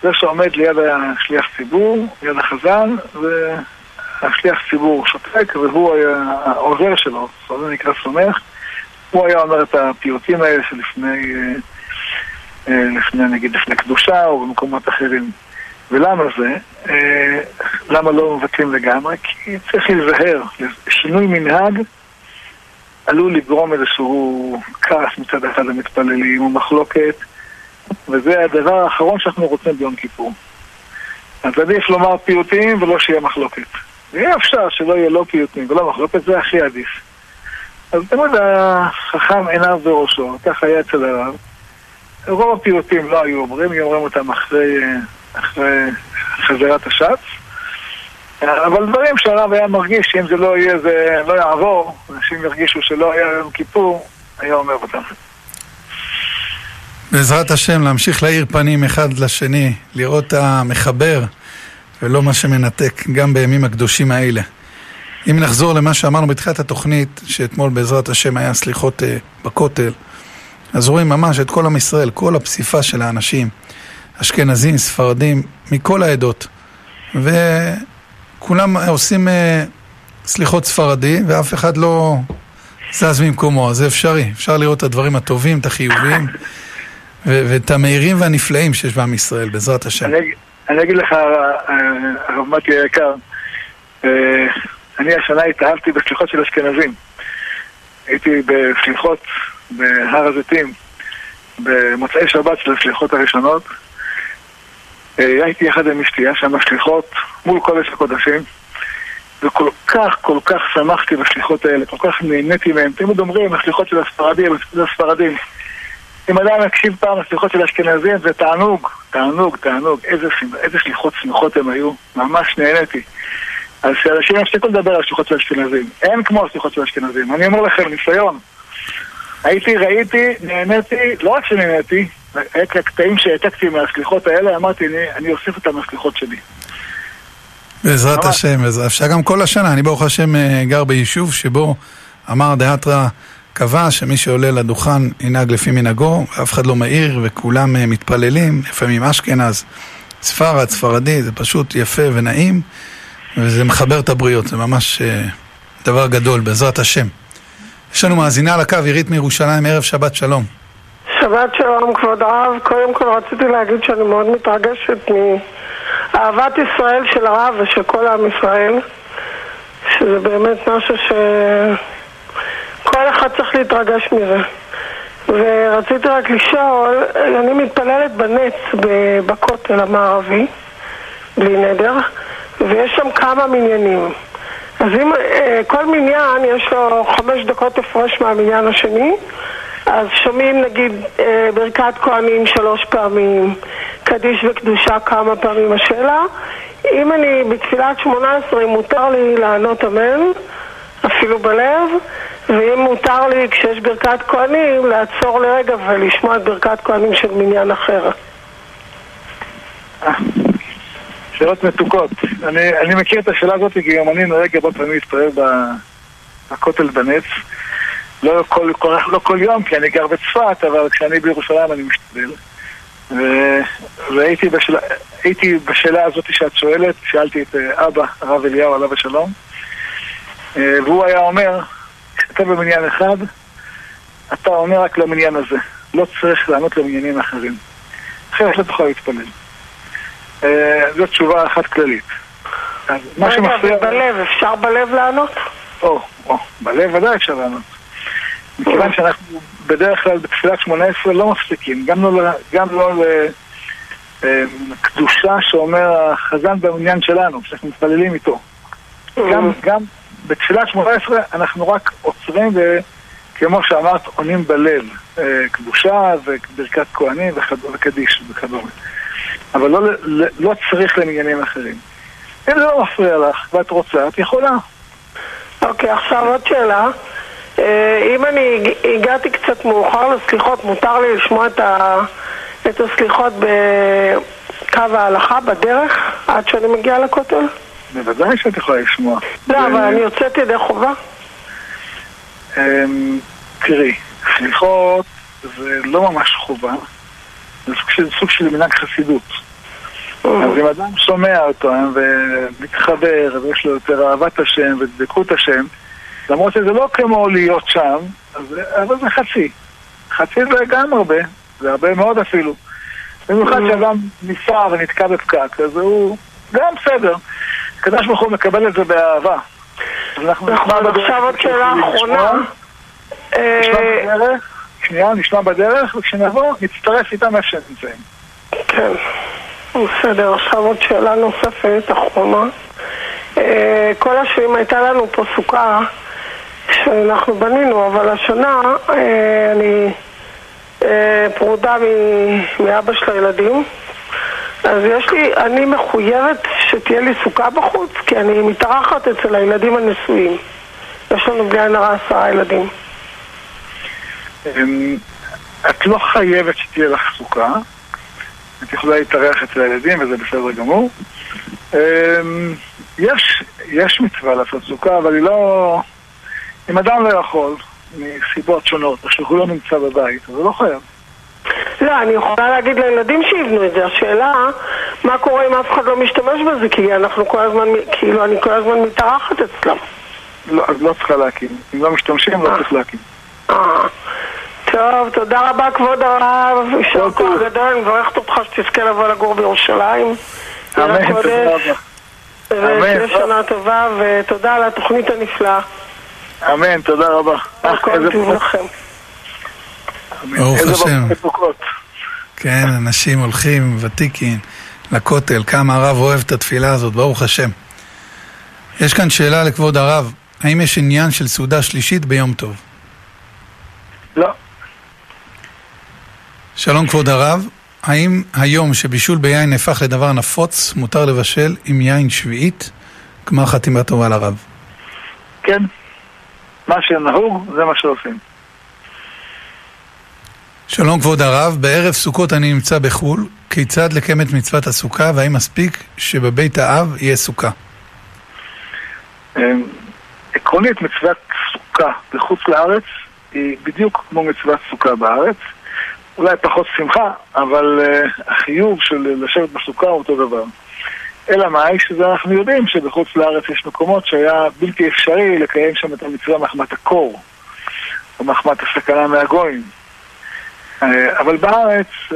זה שעומד ליד השליח ציבור, ליד החזן, והשליח ציבור שותק, והוא היה העוזר שלו, זה נקרא סומך. הוא היה אומר את הפיוטים האלה שלפני, אה, לפני, נגיד, לפני קדושה או במקומות אחרים. ולמה זה? אה, למה לא מבטלים לגמרי? כי צריך להיזהר. שינוי מנהג עלול לגרום איזשהו כעס מצד אחד למתפללים או מחלוקת, וזה הדבר האחרון שאנחנו רוצים ביום כיפור. אז עדיף לומר פיוטים ולא שיהיה מחלוקת. ואם אפשר שלא יהיה לא פיוטים ולא מחלוקת, זה הכי עדיף. אז תמיד החכם עיניו בראשו, כך היה אצל הרב. רוב הפיוטים לא היו אומרים, היו אומרים אותם אחרי, אחרי חזרת השץ. אבל דברים שהרב היה מרגיש שאם זה לא יהיה, זה לא יעבור, אנשים ירגישו שלא היה יום כיפור, היה אומר אותם. בעזרת השם, להמשיך להאיר פנים אחד לשני, לראות את המחבר ולא מה שמנתק, גם בימים הקדושים האלה. אם נחזור למה שאמרנו בתחילת התוכנית, שאתמול בעזרת השם היה סליחות אה, בכותל, אז רואים ממש את כל עם ישראל, כל הפסיפס של האנשים, אשכנזים, ספרדים, מכל העדות. וכולם עושים אה, סליחות ספרדי, ואף אחד לא זז ממקומו, אז זה אפשרי. אפשר לראות את הדברים הטובים, את החיוביים, ואת המהירים והנפלאים שיש בעם ישראל, בעזרת השם. אני, אני אגיד לך, אה, הרב מתי היקר, אה, אני השנה התאהבתי בסליחות של אשכנזים. הייתי בסליחות בהר הזיתים במוצאי שבת של הסליחות הראשונות. אה, הייתי יחד עם אשתי, היה שם סליחות מול קודש הקודשים וכל כך, כל כך שמחתי בסליחות האלה, כל כך נהניתי מהן. תמיד אומרים, הסליחות של הספרדים, הספרדים. אם אדם יקשיב פעם לסליחות של אשכנזים, זה תענוג, תענוג, תענוג. איזה, איזה שליחות שמחות הם היו, ממש נהניתי. אז שאנשים יפסיקו לדבר על שליחות של אשכנזים. אין כמו השליחות של אשכנזים. אני אומר לכם, ניסיון. הייתי, ראיתי, נהניתי, לא רק שנהניתי, את הקטעים שהעתקתי מהסליחות האלה, אמרתי, אני, אני אוסיף אותם לסליחות שלי. בעזרת השם, אפשר גם כל השנה. אני ברוך השם אה, גר ביישוב שבו אמר דהתרא קבע שמי שעולה לדוכן ינהג לפי מנהגו, ואף אחד לא מעיר וכולם אה, מתפללים, לפעמים אשכנז, ספרד, ספרדי, זה פשוט יפה ונעים, וזה מחבר את הבריות, זה ממש אה, דבר גדול, בעזרת השם. יש לנו מאזינה על הקו, עירית מירושלים, ערב שבת שלום. שבת שלום, כבוד הרב. קודם כל רציתי להגיד שאני מאוד מתרגשת מאהבת ישראל של הרב ושל כל עם ישראל, שזה באמת משהו שכל אחד צריך להתרגש מזה. ורציתי רק לשאול, אני מתפללת בנץ בכותל המערבי, בלי נדר, ויש שם כמה מניינים. אז אם אה, כל מניין יש לו חמש דקות הפרש מהמניין השני, אז שומעים נגיד אה, ברכת כהנים שלוש פעמים, קדיש וקדושה כמה פעמים. השאלה, אם אני בתפילת שמונה עשרה, מותר לי לענות אמן, אפילו בלב, ואם מותר לי כשיש ברכת כהנים, לעצור לרגע ולשמוע את ברכת כהנים של מניין אחר. שאלות מתוקות. אני, אני מכיר את השאלה הזאת כי גם אני נוהג הרבה פעמים להתפלל בכותל בנץ. לא כל, כל, לא כל יום, כי אני גר בצפת, אבל כשאני בירושלים אני משתדל. ו... והייתי בשאלה, בשאלה הזאת שאת שואלת, שאלתי את אה, אבא, הרב אליהו, עליו השלום, אה, והוא היה אומר, כשאתה במניין אחד, אתה עונה רק למניין הזה. לא צריך לענות למניינים אחרים. אחרת לא תוכל להתפלל. אה, זו תשובה אחת כללית. רגע, ובלב, אפשר בלב לענות? או, או, בלב ודאי אפשר לענות. מכיוון שאנחנו בדרך כלל בתפילת שמונה עשרה לא מפסיקים, גם לא, גם לא לקדושה שאומר החזן במניין שלנו, שאנחנו מתפללים איתו. גם, גם בתפילת שמונה עשרה אנחנו רק עוצרים וכמו שאמרת, עונים בלב, אה, קדושה וברכת כהנים וקדיש וכדומה. אבל לא, לא, לא צריך למניינים אחרים. אם זה לא מפריע לך ואת רוצה, את יכולה. אוקיי, okay, עכשיו עוד שאלה. אה, אם אני הגעתי קצת מאוחר לסליחות, מותר לי לשמוע את, ה, את הסליחות בקו ההלכה, בדרך, עד שאני מגיעה לכותל? בוודאי שאת יכולה לשמוע. לא. אבל אני יוצאת ידי חובה. אמ, תראי, סליחות זה לא ממש חובה, זה סוג של, מנהג חסידות. אז אם אדם שומע אותו ומתחבר ויש לו יותר אהבת השם ודבקות השם, למרות שזה לא כמו להיות שם, אבל זה חצי. חצי זה גם הרבה, זה הרבה מאוד אפילו. במיוחד שאדם ניסה ונתקע בפקק, אז הוא גם בסדר. הקדוש ברוך הוא מקבל את זה באהבה. נכון, עכשיו עוד שאלה. אחרונה. שנייה, נשמע בדרך, וכשנבוא, נצטרף איתם איפה שהם נמצאים. כן, בסדר. עכשיו עוד שאלה נוספת, אחרונה. אה, כל השנים הייתה לנו פה סוכה שאנחנו בנינו, אבל השנה אה, אני אה, פרודה מאבא של הילדים. אז יש לי, אני מחויבת שתהיה לי סוכה בחוץ, כי אני מתארחת אצל הילדים הנשואים. יש לנו בלי עין עשרה ילדים. אמ, את לא חייבת שתהיה לך סוכה. את יכולה להתארח אצל הילדים וזה בסדר גמור. אמ, יש, יש מצווה לעשות סוכה, אבל היא לא... אם אדם לא יכול, מסיבות שונות, או שהוא לא נמצא בבית, אז הוא לא חייב. לא, אני יכולה להגיד לילדים שיבנו את זה. השאלה, מה קורה אם אף אחד לא משתמש בזה? כי אנחנו כל הזמן, כאילו, אני כל הזמן מתארחת אצלם. לא, אז לא צריכה להקים. אם לא משתמשים, לא צריך להקים. אה. טוב, תודה רבה כבוד הרב, יישר טוב. כוח גדול, אני מברכת אותך שתזכה לבוא לגור בירושלים. אמן, תודה רבה. ותהיה. שנה טובה, ותודה על התוכנית הנפלאה. אמן, תודה רבה. אה, הכל טוב לכם. ברוך השם. כן, אנשים הולכים, ותיקים, לכותל, כמה הרב אוהב את התפילה הזאת, ברוך השם. יש כאן שאלה לכבוד הרב, האם יש עניין של סעודה שלישית ביום טוב? לא, שלום כבוד הרב, האם היום שבישול ביין נהפך לדבר נפוץ, מותר לבשל עם יין שביעית? גמר חתימה טובה לרב. כן. מה שנהוג, זה מה שעושים. שלום כבוד הרב, בערב סוכות אני נמצא בחו"ל, כיצד לקיים את מצוות הסוכה והאם מספיק שבבית האב יהיה סוכה? אמ, עקרונית מצוות סוכה בחוץ לארץ היא בדיוק כמו מצוות סוכה בארץ. אולי פחות שמחה, אבל uh, החיוב של לשבת בסוכה הוא אותו דבר. אלא מאי שזה אנחנו יודעים שבחוץ לארץ יש מקומות שהיה בלתי אפשרי לקיים שם את המצווה מחמת הקור, או מחמת הסכנה מהגויים. Uh, אבל בארץ uh,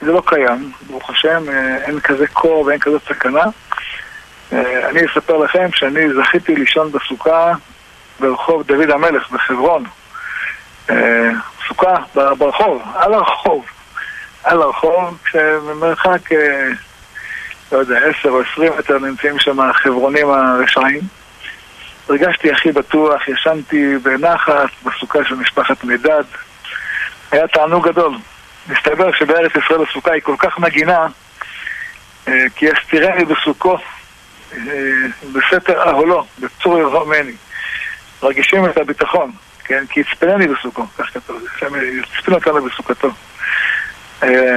זה לא קיים, ברוך השם, uh, אין כזה קור ואין כזאת סכנה. אה, אני אספר לכם שאני זכיתי לישון בסוכה ברחוב דוד המלך בחברון. אה, סוכה ברחוב, על הרחוב. על הרחוב, כשממרחק, אה, לא יודע, עשר או עשרים מטר נמצאים שם החברונים הרשעים. הרגשתי הכי בטוח, ישנתי בנחת בסוכה של משפחת מידד. היה תענוג גדול. מסתבר שבארץ ישראל הסוכה היא כל כך מגינה, אה, כי אסתירני בסוכו אה, בסתר אהולו, בצור ירומני. מרגישים את הביטחון, כן? כי יצפנני בסוכו, כך כתוב, יצפן אותנו בסוכתו. אה,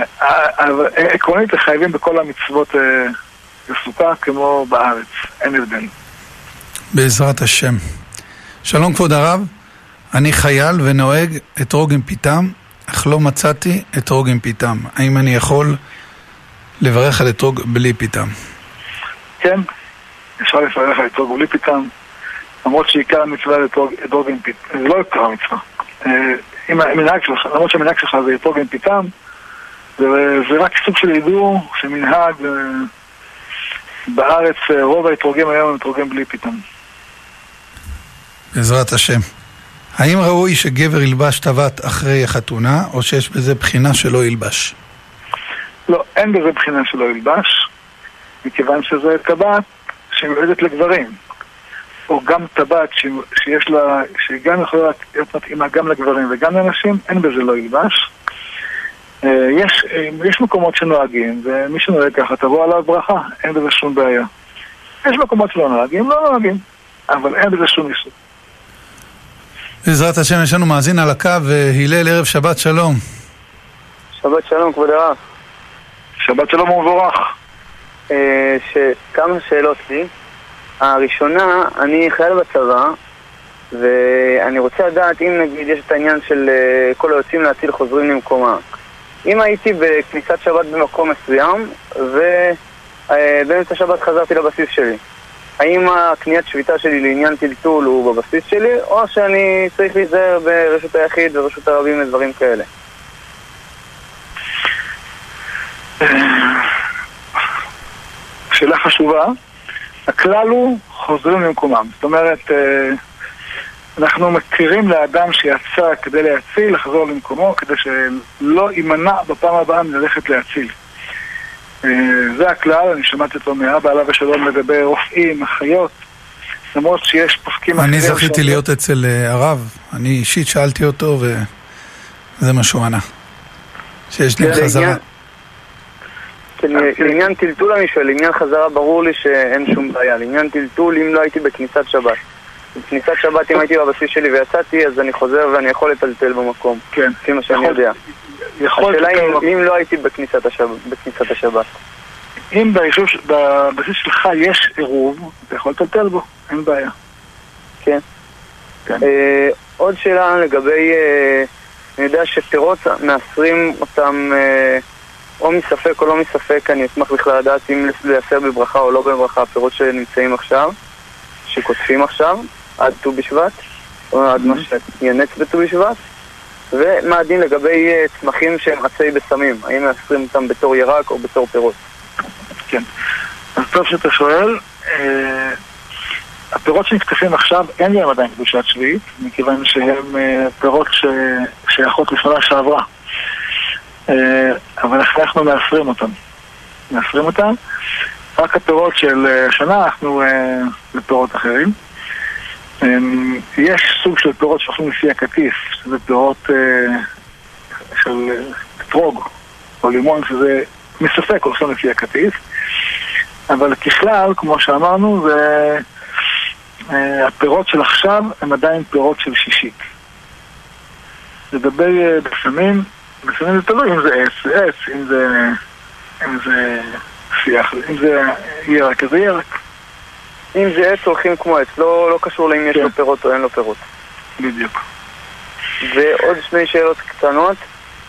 אבל עקרונית חייבים בכל המצוות בסוכה כמו בארץ, אין הבדל. בעזרת השם. שלום כבוד הרב, אני חייל ונוהג אתרוג עם פיתם, אך לא מצאתי אתרוג עם פיתם. האם אני יכול לברך על אתרוג בלי פיתם? כן, אפשר לפרח על אתרוג בלי פיתם, למרות שעיקר המצווה זה אתרוג עם פיתם, זה לא עיקר המצווה. אה, אם המנהג שלך, למרות שהמנהג שלך זה אתרוג עם פיתם, זה, רק סוג של הידור שמנהג אה, בארץ, אה, רוב האתרוגים היום הם אתרוגים בלי פיתם. בעזרת השם. האם ראוי שגבר ילבש טבעת אחרי החתונה, או שיש בזה בחינה שלא ילבש? לא, אין בזה בחינה שלא ילבש, מכיוון שזה טבעת שמיועדת לגברים. או גם טבעת שיש לה, שהיא גם יכולה להיות מתאימה גם לגברים וגם לנשים, אין בזה לא ילבש. אה, יש, אה, יש מקומות שנוהגים, ומי שנוהג ככה תבוא עליו ברכה, אין בזה שום בעיה. יש מקומות שלא נוהגים, לא נוהגים, אבל אין בזה שום איסור. בעזרת השם, יש לנו מאזין על הקו, אה, הלל, ערב שבת שלום. שבת שלום, כבוד הרב. שבת שלום ומבורך. אה, ש- כמה שאלות לי. הראשונה, אני חייל בצבא, ואני רוצה לדעת אם נגיד יש את העניין של אה, כל היוצאים להציל חוזרים למקומם. אם הייתי בכניסת שבת במקום מסוים, ובאמצע שבת חזרתי לבסיס שלי, האם הקניית שביתה שלי לעניין טלטול הוא בבסיס שלי, או שאני צריך להיזהר ברשות היחיד ורשות הרבים ודברים כאלה? שאלה חשובה. הכלל הוא חוזרים למקומם. זאת אומרת, אה, אנחנו מכירים לאדם שיצא כדי להציל, לחזור למקומו, כדי שלא יימנע בפעם הבאה מללכת להציל. אה, זה הכלל, אני שמעתי אותו מאבא עליו השלום לגבי רופאים, אחיות, למרות שיש פוסקים אני זכיתי להיות אצל אה, הרב, אני אישית שאלתי אותו וזה מה שהוא ענה. שיש כן, לי חזרה. כן, לעניין טלטול אני שואל, לעניין חזרה ברור לי שאין שום בעיה. לעניין טלטול, אם לא הייתי בכניסת שבת. בכניסת שבת, אם הייתי בבסיס שלי ויצאתי, אז אני חוזר ואני יכול לטלטל במקום. כן. לפי מה שאני יודע. השאלה לטלטל אם- לא הייתי בכניסת השבת. אם בבסיס שלך יש עירוב, אתה יכול לטלטל בו, אין בעיה. כן. כן. אה, עוד שאלה לגבי, אה, אני יודע שפירות מאסרים אותם אה, או מספק או לא מספק, אני אשמח בכלל לדעת אם לייסר בברכה או לא בברכה, הפירות שנמצאים עכשיו, שקוטפים עכשיו, עד ט"ו בשבט, או עד מה שינץ בט"ו בשבט, ומה הדין לגבי אה, צמחים שהם עצי בשמים, האם מאסרים אותם בתור ירק או בתור פירות? כן. אז טוב שאתה שואל. אה, הפירות שנקטפים עכשיו, אין להם עדיין קדושת שביעית, מכיוון שהם אה, פירות ששייכות לשנה שעברה. אה, אבל אנחנו מאסרים אותם. מאסרים אותם. רק הפירות של השנה אה, לפירות אחרים. אה, יש סוג של פירות שאוכלים לפי הקטיף, שזה פירות אה, של אה, אתרוג או לימון, שזה מספק הולכים לפי הקטיף. אבל ככלל, כמו שאמרנו, זה... אה, הפירות של עכשיו הם עדיין פירות של שישית. לגבי בשמים, בשמים זה תלוי אם זה עץ, עץ, אם זה... אם זה שיח, אם זה ירק, אז זה ירק, אם זה עץ הולכים כמו עץ, לא, לא קשור לאם יש כן. לו פירות או אין לו פירות. בדיוק. ועוד שני שאלות קטנות.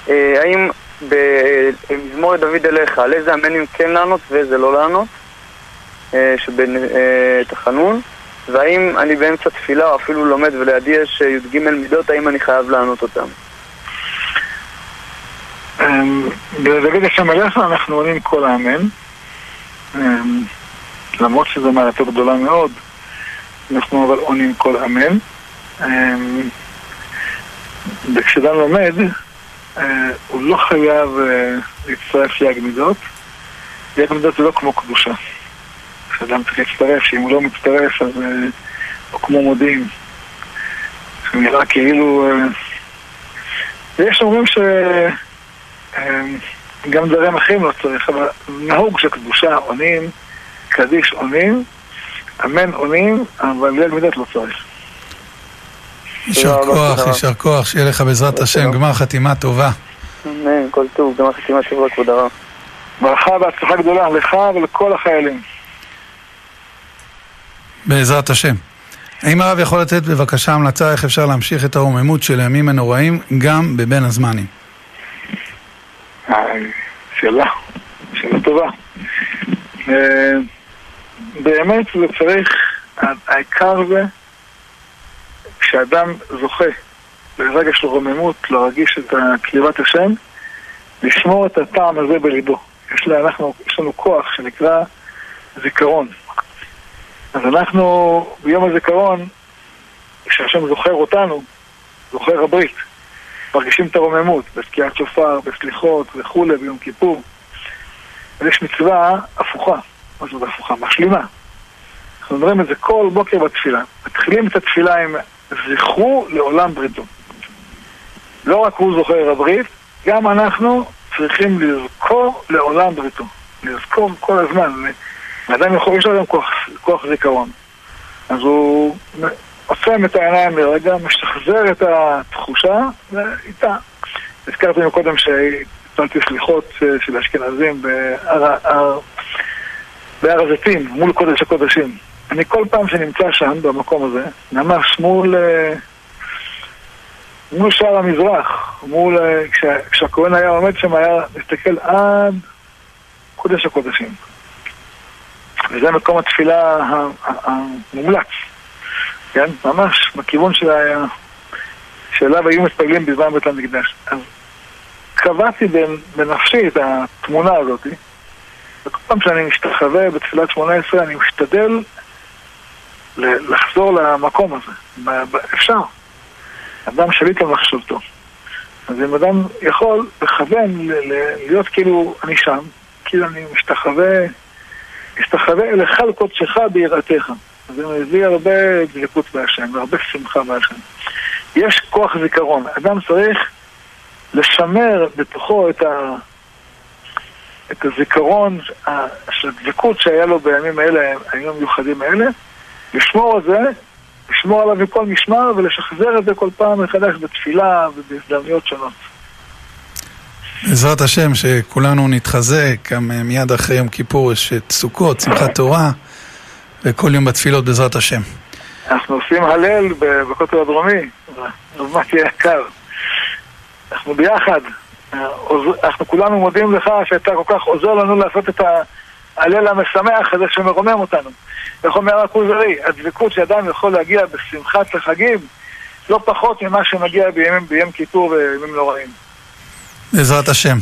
אה, האם במזמור דוד אליך, על איזה אמנים כן לענות ואיזה לא לענות? אה, שבתחנון. והאם אני באמצע תפילה או אפילו לומד ולידי יש אה, י"ג מידות, האם אני חייב לענות אותם? אמ, בדוד השם עליך אנחנו עונים כל האמן. למרות שזו מעלתו גדולה מאוד, אנחנו אבל עונים כל אמן. אמ, וכשאדם לומד, אה, הוא לא חייב אה, להצטרף ליג מידות. יג מידות זה לא כמו קדושה. כשאדם צריך להצטרף, שאם הוא לא מצטרף אז אה, הוא כמו מודיעין. נראה כאילו... ויש אומרים ש... אה, גם דברים אחרים לא צריך, אבל נהוג שקדושה עונים, קדיש עונים, אמן עונים, אבל ליל מידות לא צריך. יישר כוח. יישר כוח, שיהיה לך בעזרת השם. גמר חתימה טובה. אמן, כל טוב, גמר חתימה טובה, כבוד הרב. ברכה והצלחה גדולה לך ולכל החיילים. בעזרת השם. האם הרב יכול לתת בבקשה המלצה איך אפשר להמשיך את הרוממות של הימים הנוראים גם בבין הזמנים? אה, שאלה, שאלה טובה. באמת זה צריך, העיקר זה כשאדם זוכה לרגע של רוממות, להרגיש את קריבת השם, לשמור את הטעם הזה בליבו. יש, לה, אנחנו, יש לנו כוח שנקרא זיכרון. אז אנחנו ביום הזיכרון, כשהשם זוכר אותנו, זוכר הברית. מרגישים את הרוממות, בתקיעת שופר, בסליחות וכולי, ביום כיפור. אז יש מצווה הפוכה. מה זאת הפוכה? משלימה. אנחנו אומרים את זה כל בוקר בתפילה. מתחילים את התפילה עם זכרו לעולם בריתו. לא רק הוא זוכר הברית, גם אנחנו צריכים לזכור לעולם בריתו. לזכור כל הזמן. לאדם יכול, יש לו גם כוח, כוח זיכרון. אז הוא עוצם את העיניים לרגע, משחזר את התחושה, ואיתה. הזכרתי מקודם שהצלתי סליחות אה, של אשכנזים בהר, הר, בהר הזיתים, מול קודש הקודשים. אני כל פעם שנמצא שם, במקום הזה, ממש מול, אה, מול שער המזרח, מול, אה, כשה, כשהכהן היה עומד שם, היה מסתכל עד קודש הקודשים. וזה מקום התפילה המומלץ. כן? ממש בכיוון של ה... שאליו היו מתפללים בזמן בית המקדש. אז קבעתי בנפשי את התמונה הזאת. וכל פעם שאני משתחווה בתפילת שמונה עשרה, אני משתדל לחזור למקום הזה. אפשר. אדם שליט על מחשבתו. אז אם אדם יכול לכוון, להיות כאילו אני שם, כאילו אני משתחווה, משתחווה אליך על קודשך ביראתך. זה מביא הרבה דבקות בהשם והרבה שמחה בהשם. יש כוח זיכרון. אדם צריך לשמר בתוכו את, ה, את הזיכרון של הדבקות שהיה לו בימים האלה, הימים המיוחדים האלה, לשמור על זה, לשמור עליו מכל משמר ולשחזר את זה כל פעם מחדש בתפילה ובהזדמנויות שונות. בעזרת השם, שכולנו נתחזק, גם מיד אחרי יום כיפור יש את סוכות, שמחת תורה. וכל יום בתפילות בעזרת השם. אנחנו עושים הלל בכותל הדרומי, רב מתי יקר. אנחנו ביחד. אנחנו כולנו מודים לך שאתה כל כך עוזר לנו לעשות את ההלל המשמח הזה שמרומם אותנו. איך אומר הכוזרי? הדבקות שאדם יכול להגיע בשמחת החגים לא פחות ממה שמגיע בימים, ביום כיפור וימים נוראים. בעזרת השם.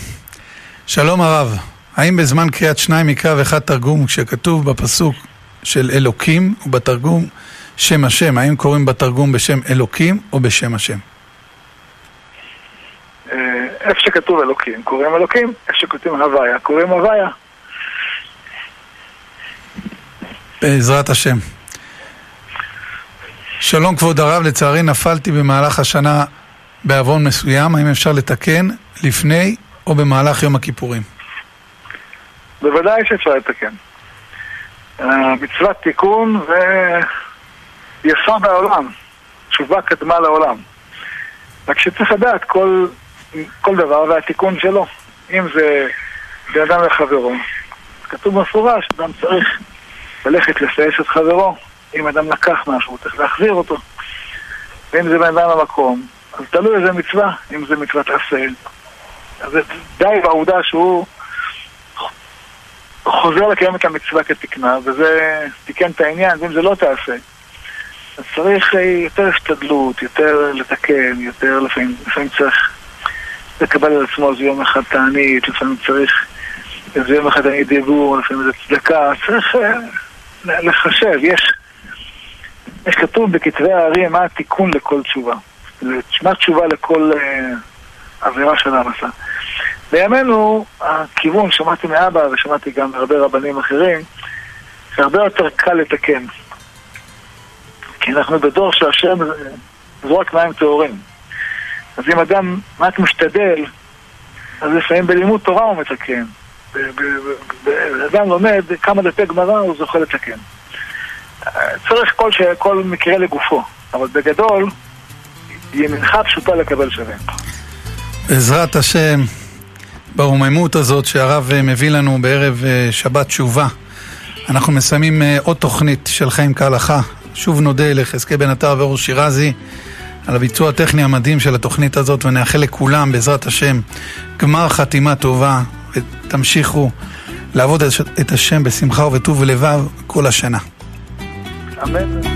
שלום הרב, האם בזמן קריאת שניים מקרא ואחד תרגום, כשכתוב בפסוק של אלוקים, ובתרגום שם השם. האם קוראים בתרגום בשם אלוקים או בשם השם? אה, איפה שכתוב אלוקים, קוראים אלוקים, איפה שכתוב הוויה, קוראים הוויה. בעזרת השם. שלום כבוד הרב, לצערי נפלתי במהלך השנה בעוון מסוים, האם אפשר לתקן לפני או במהלך יום הכיפורים? בוודאי שאפשר לתקן. מצוות תיקון ויסוד העולם, תשובה קדמה לעולם. רק שצריך לדעת כל, כל דבר והתיקון שלו. אם זה בן אדם לחברו, כתוב במפורש, אדם צריך ללכת לסייס את חברו. אם אדם לקח משהו, הוא צריך להחזיר אותו. ואם זה בן אדם למקום, אז תלוי איזה מצווה, אם זה מצוות עשה. אז די בעובדה שהוא חוזר לקיים את המצווה כתקנה, וזה תיקן את העניין, ואם זה לא תעשה, אז צריך אה, יותר השתדלות, יותר לתקן, יותר לפעמים, לפעמים צריך לקבל על עצמו איזה יום אחד תענית, לפעמים צריך איזה יום אחד תענית דיבור, לפעמים איזה צדקה, צריך uh, לחשב, יש, יש כתוב בכתבי הארי מה התיקון לכל תשובה, מה תשובה לכל uh, עבירה של עשה. בימינו הכיוון, שמעתי מאבא ושמעתי גם מהרבה רבנים אחרים, זה הרבה יותר קל לתקן. כי אנחנו בדור שהשם זורק מים טהורים. אז אם אדם רק משתדל, אז לפעמים בלימוד תורה הוא מתקן. אדם לומד כמה דפי גמרא, הוא זוכה לתקן. צריך כל, ש... כל מקרה לגופו, אבל בגדול, ימינך פשוטה לקבל שווה. בעזרת השם. ברוממות הזאת שהרב מביא לנו בערב אה, שבת תשובה. אנחנו מסיימים אה, עוד תוכנית של חיים כהלכה. שוב נודה לחזקי בן עטר ואור שירזי על הביצוע הטכני המדהים של התוכנית הזאת ונאחל לכולם בעזרת השם גמר חתימה טובה ותמשיכו לעבוד את השם בשמחה ובטוב ולבב כל השנה. אמן.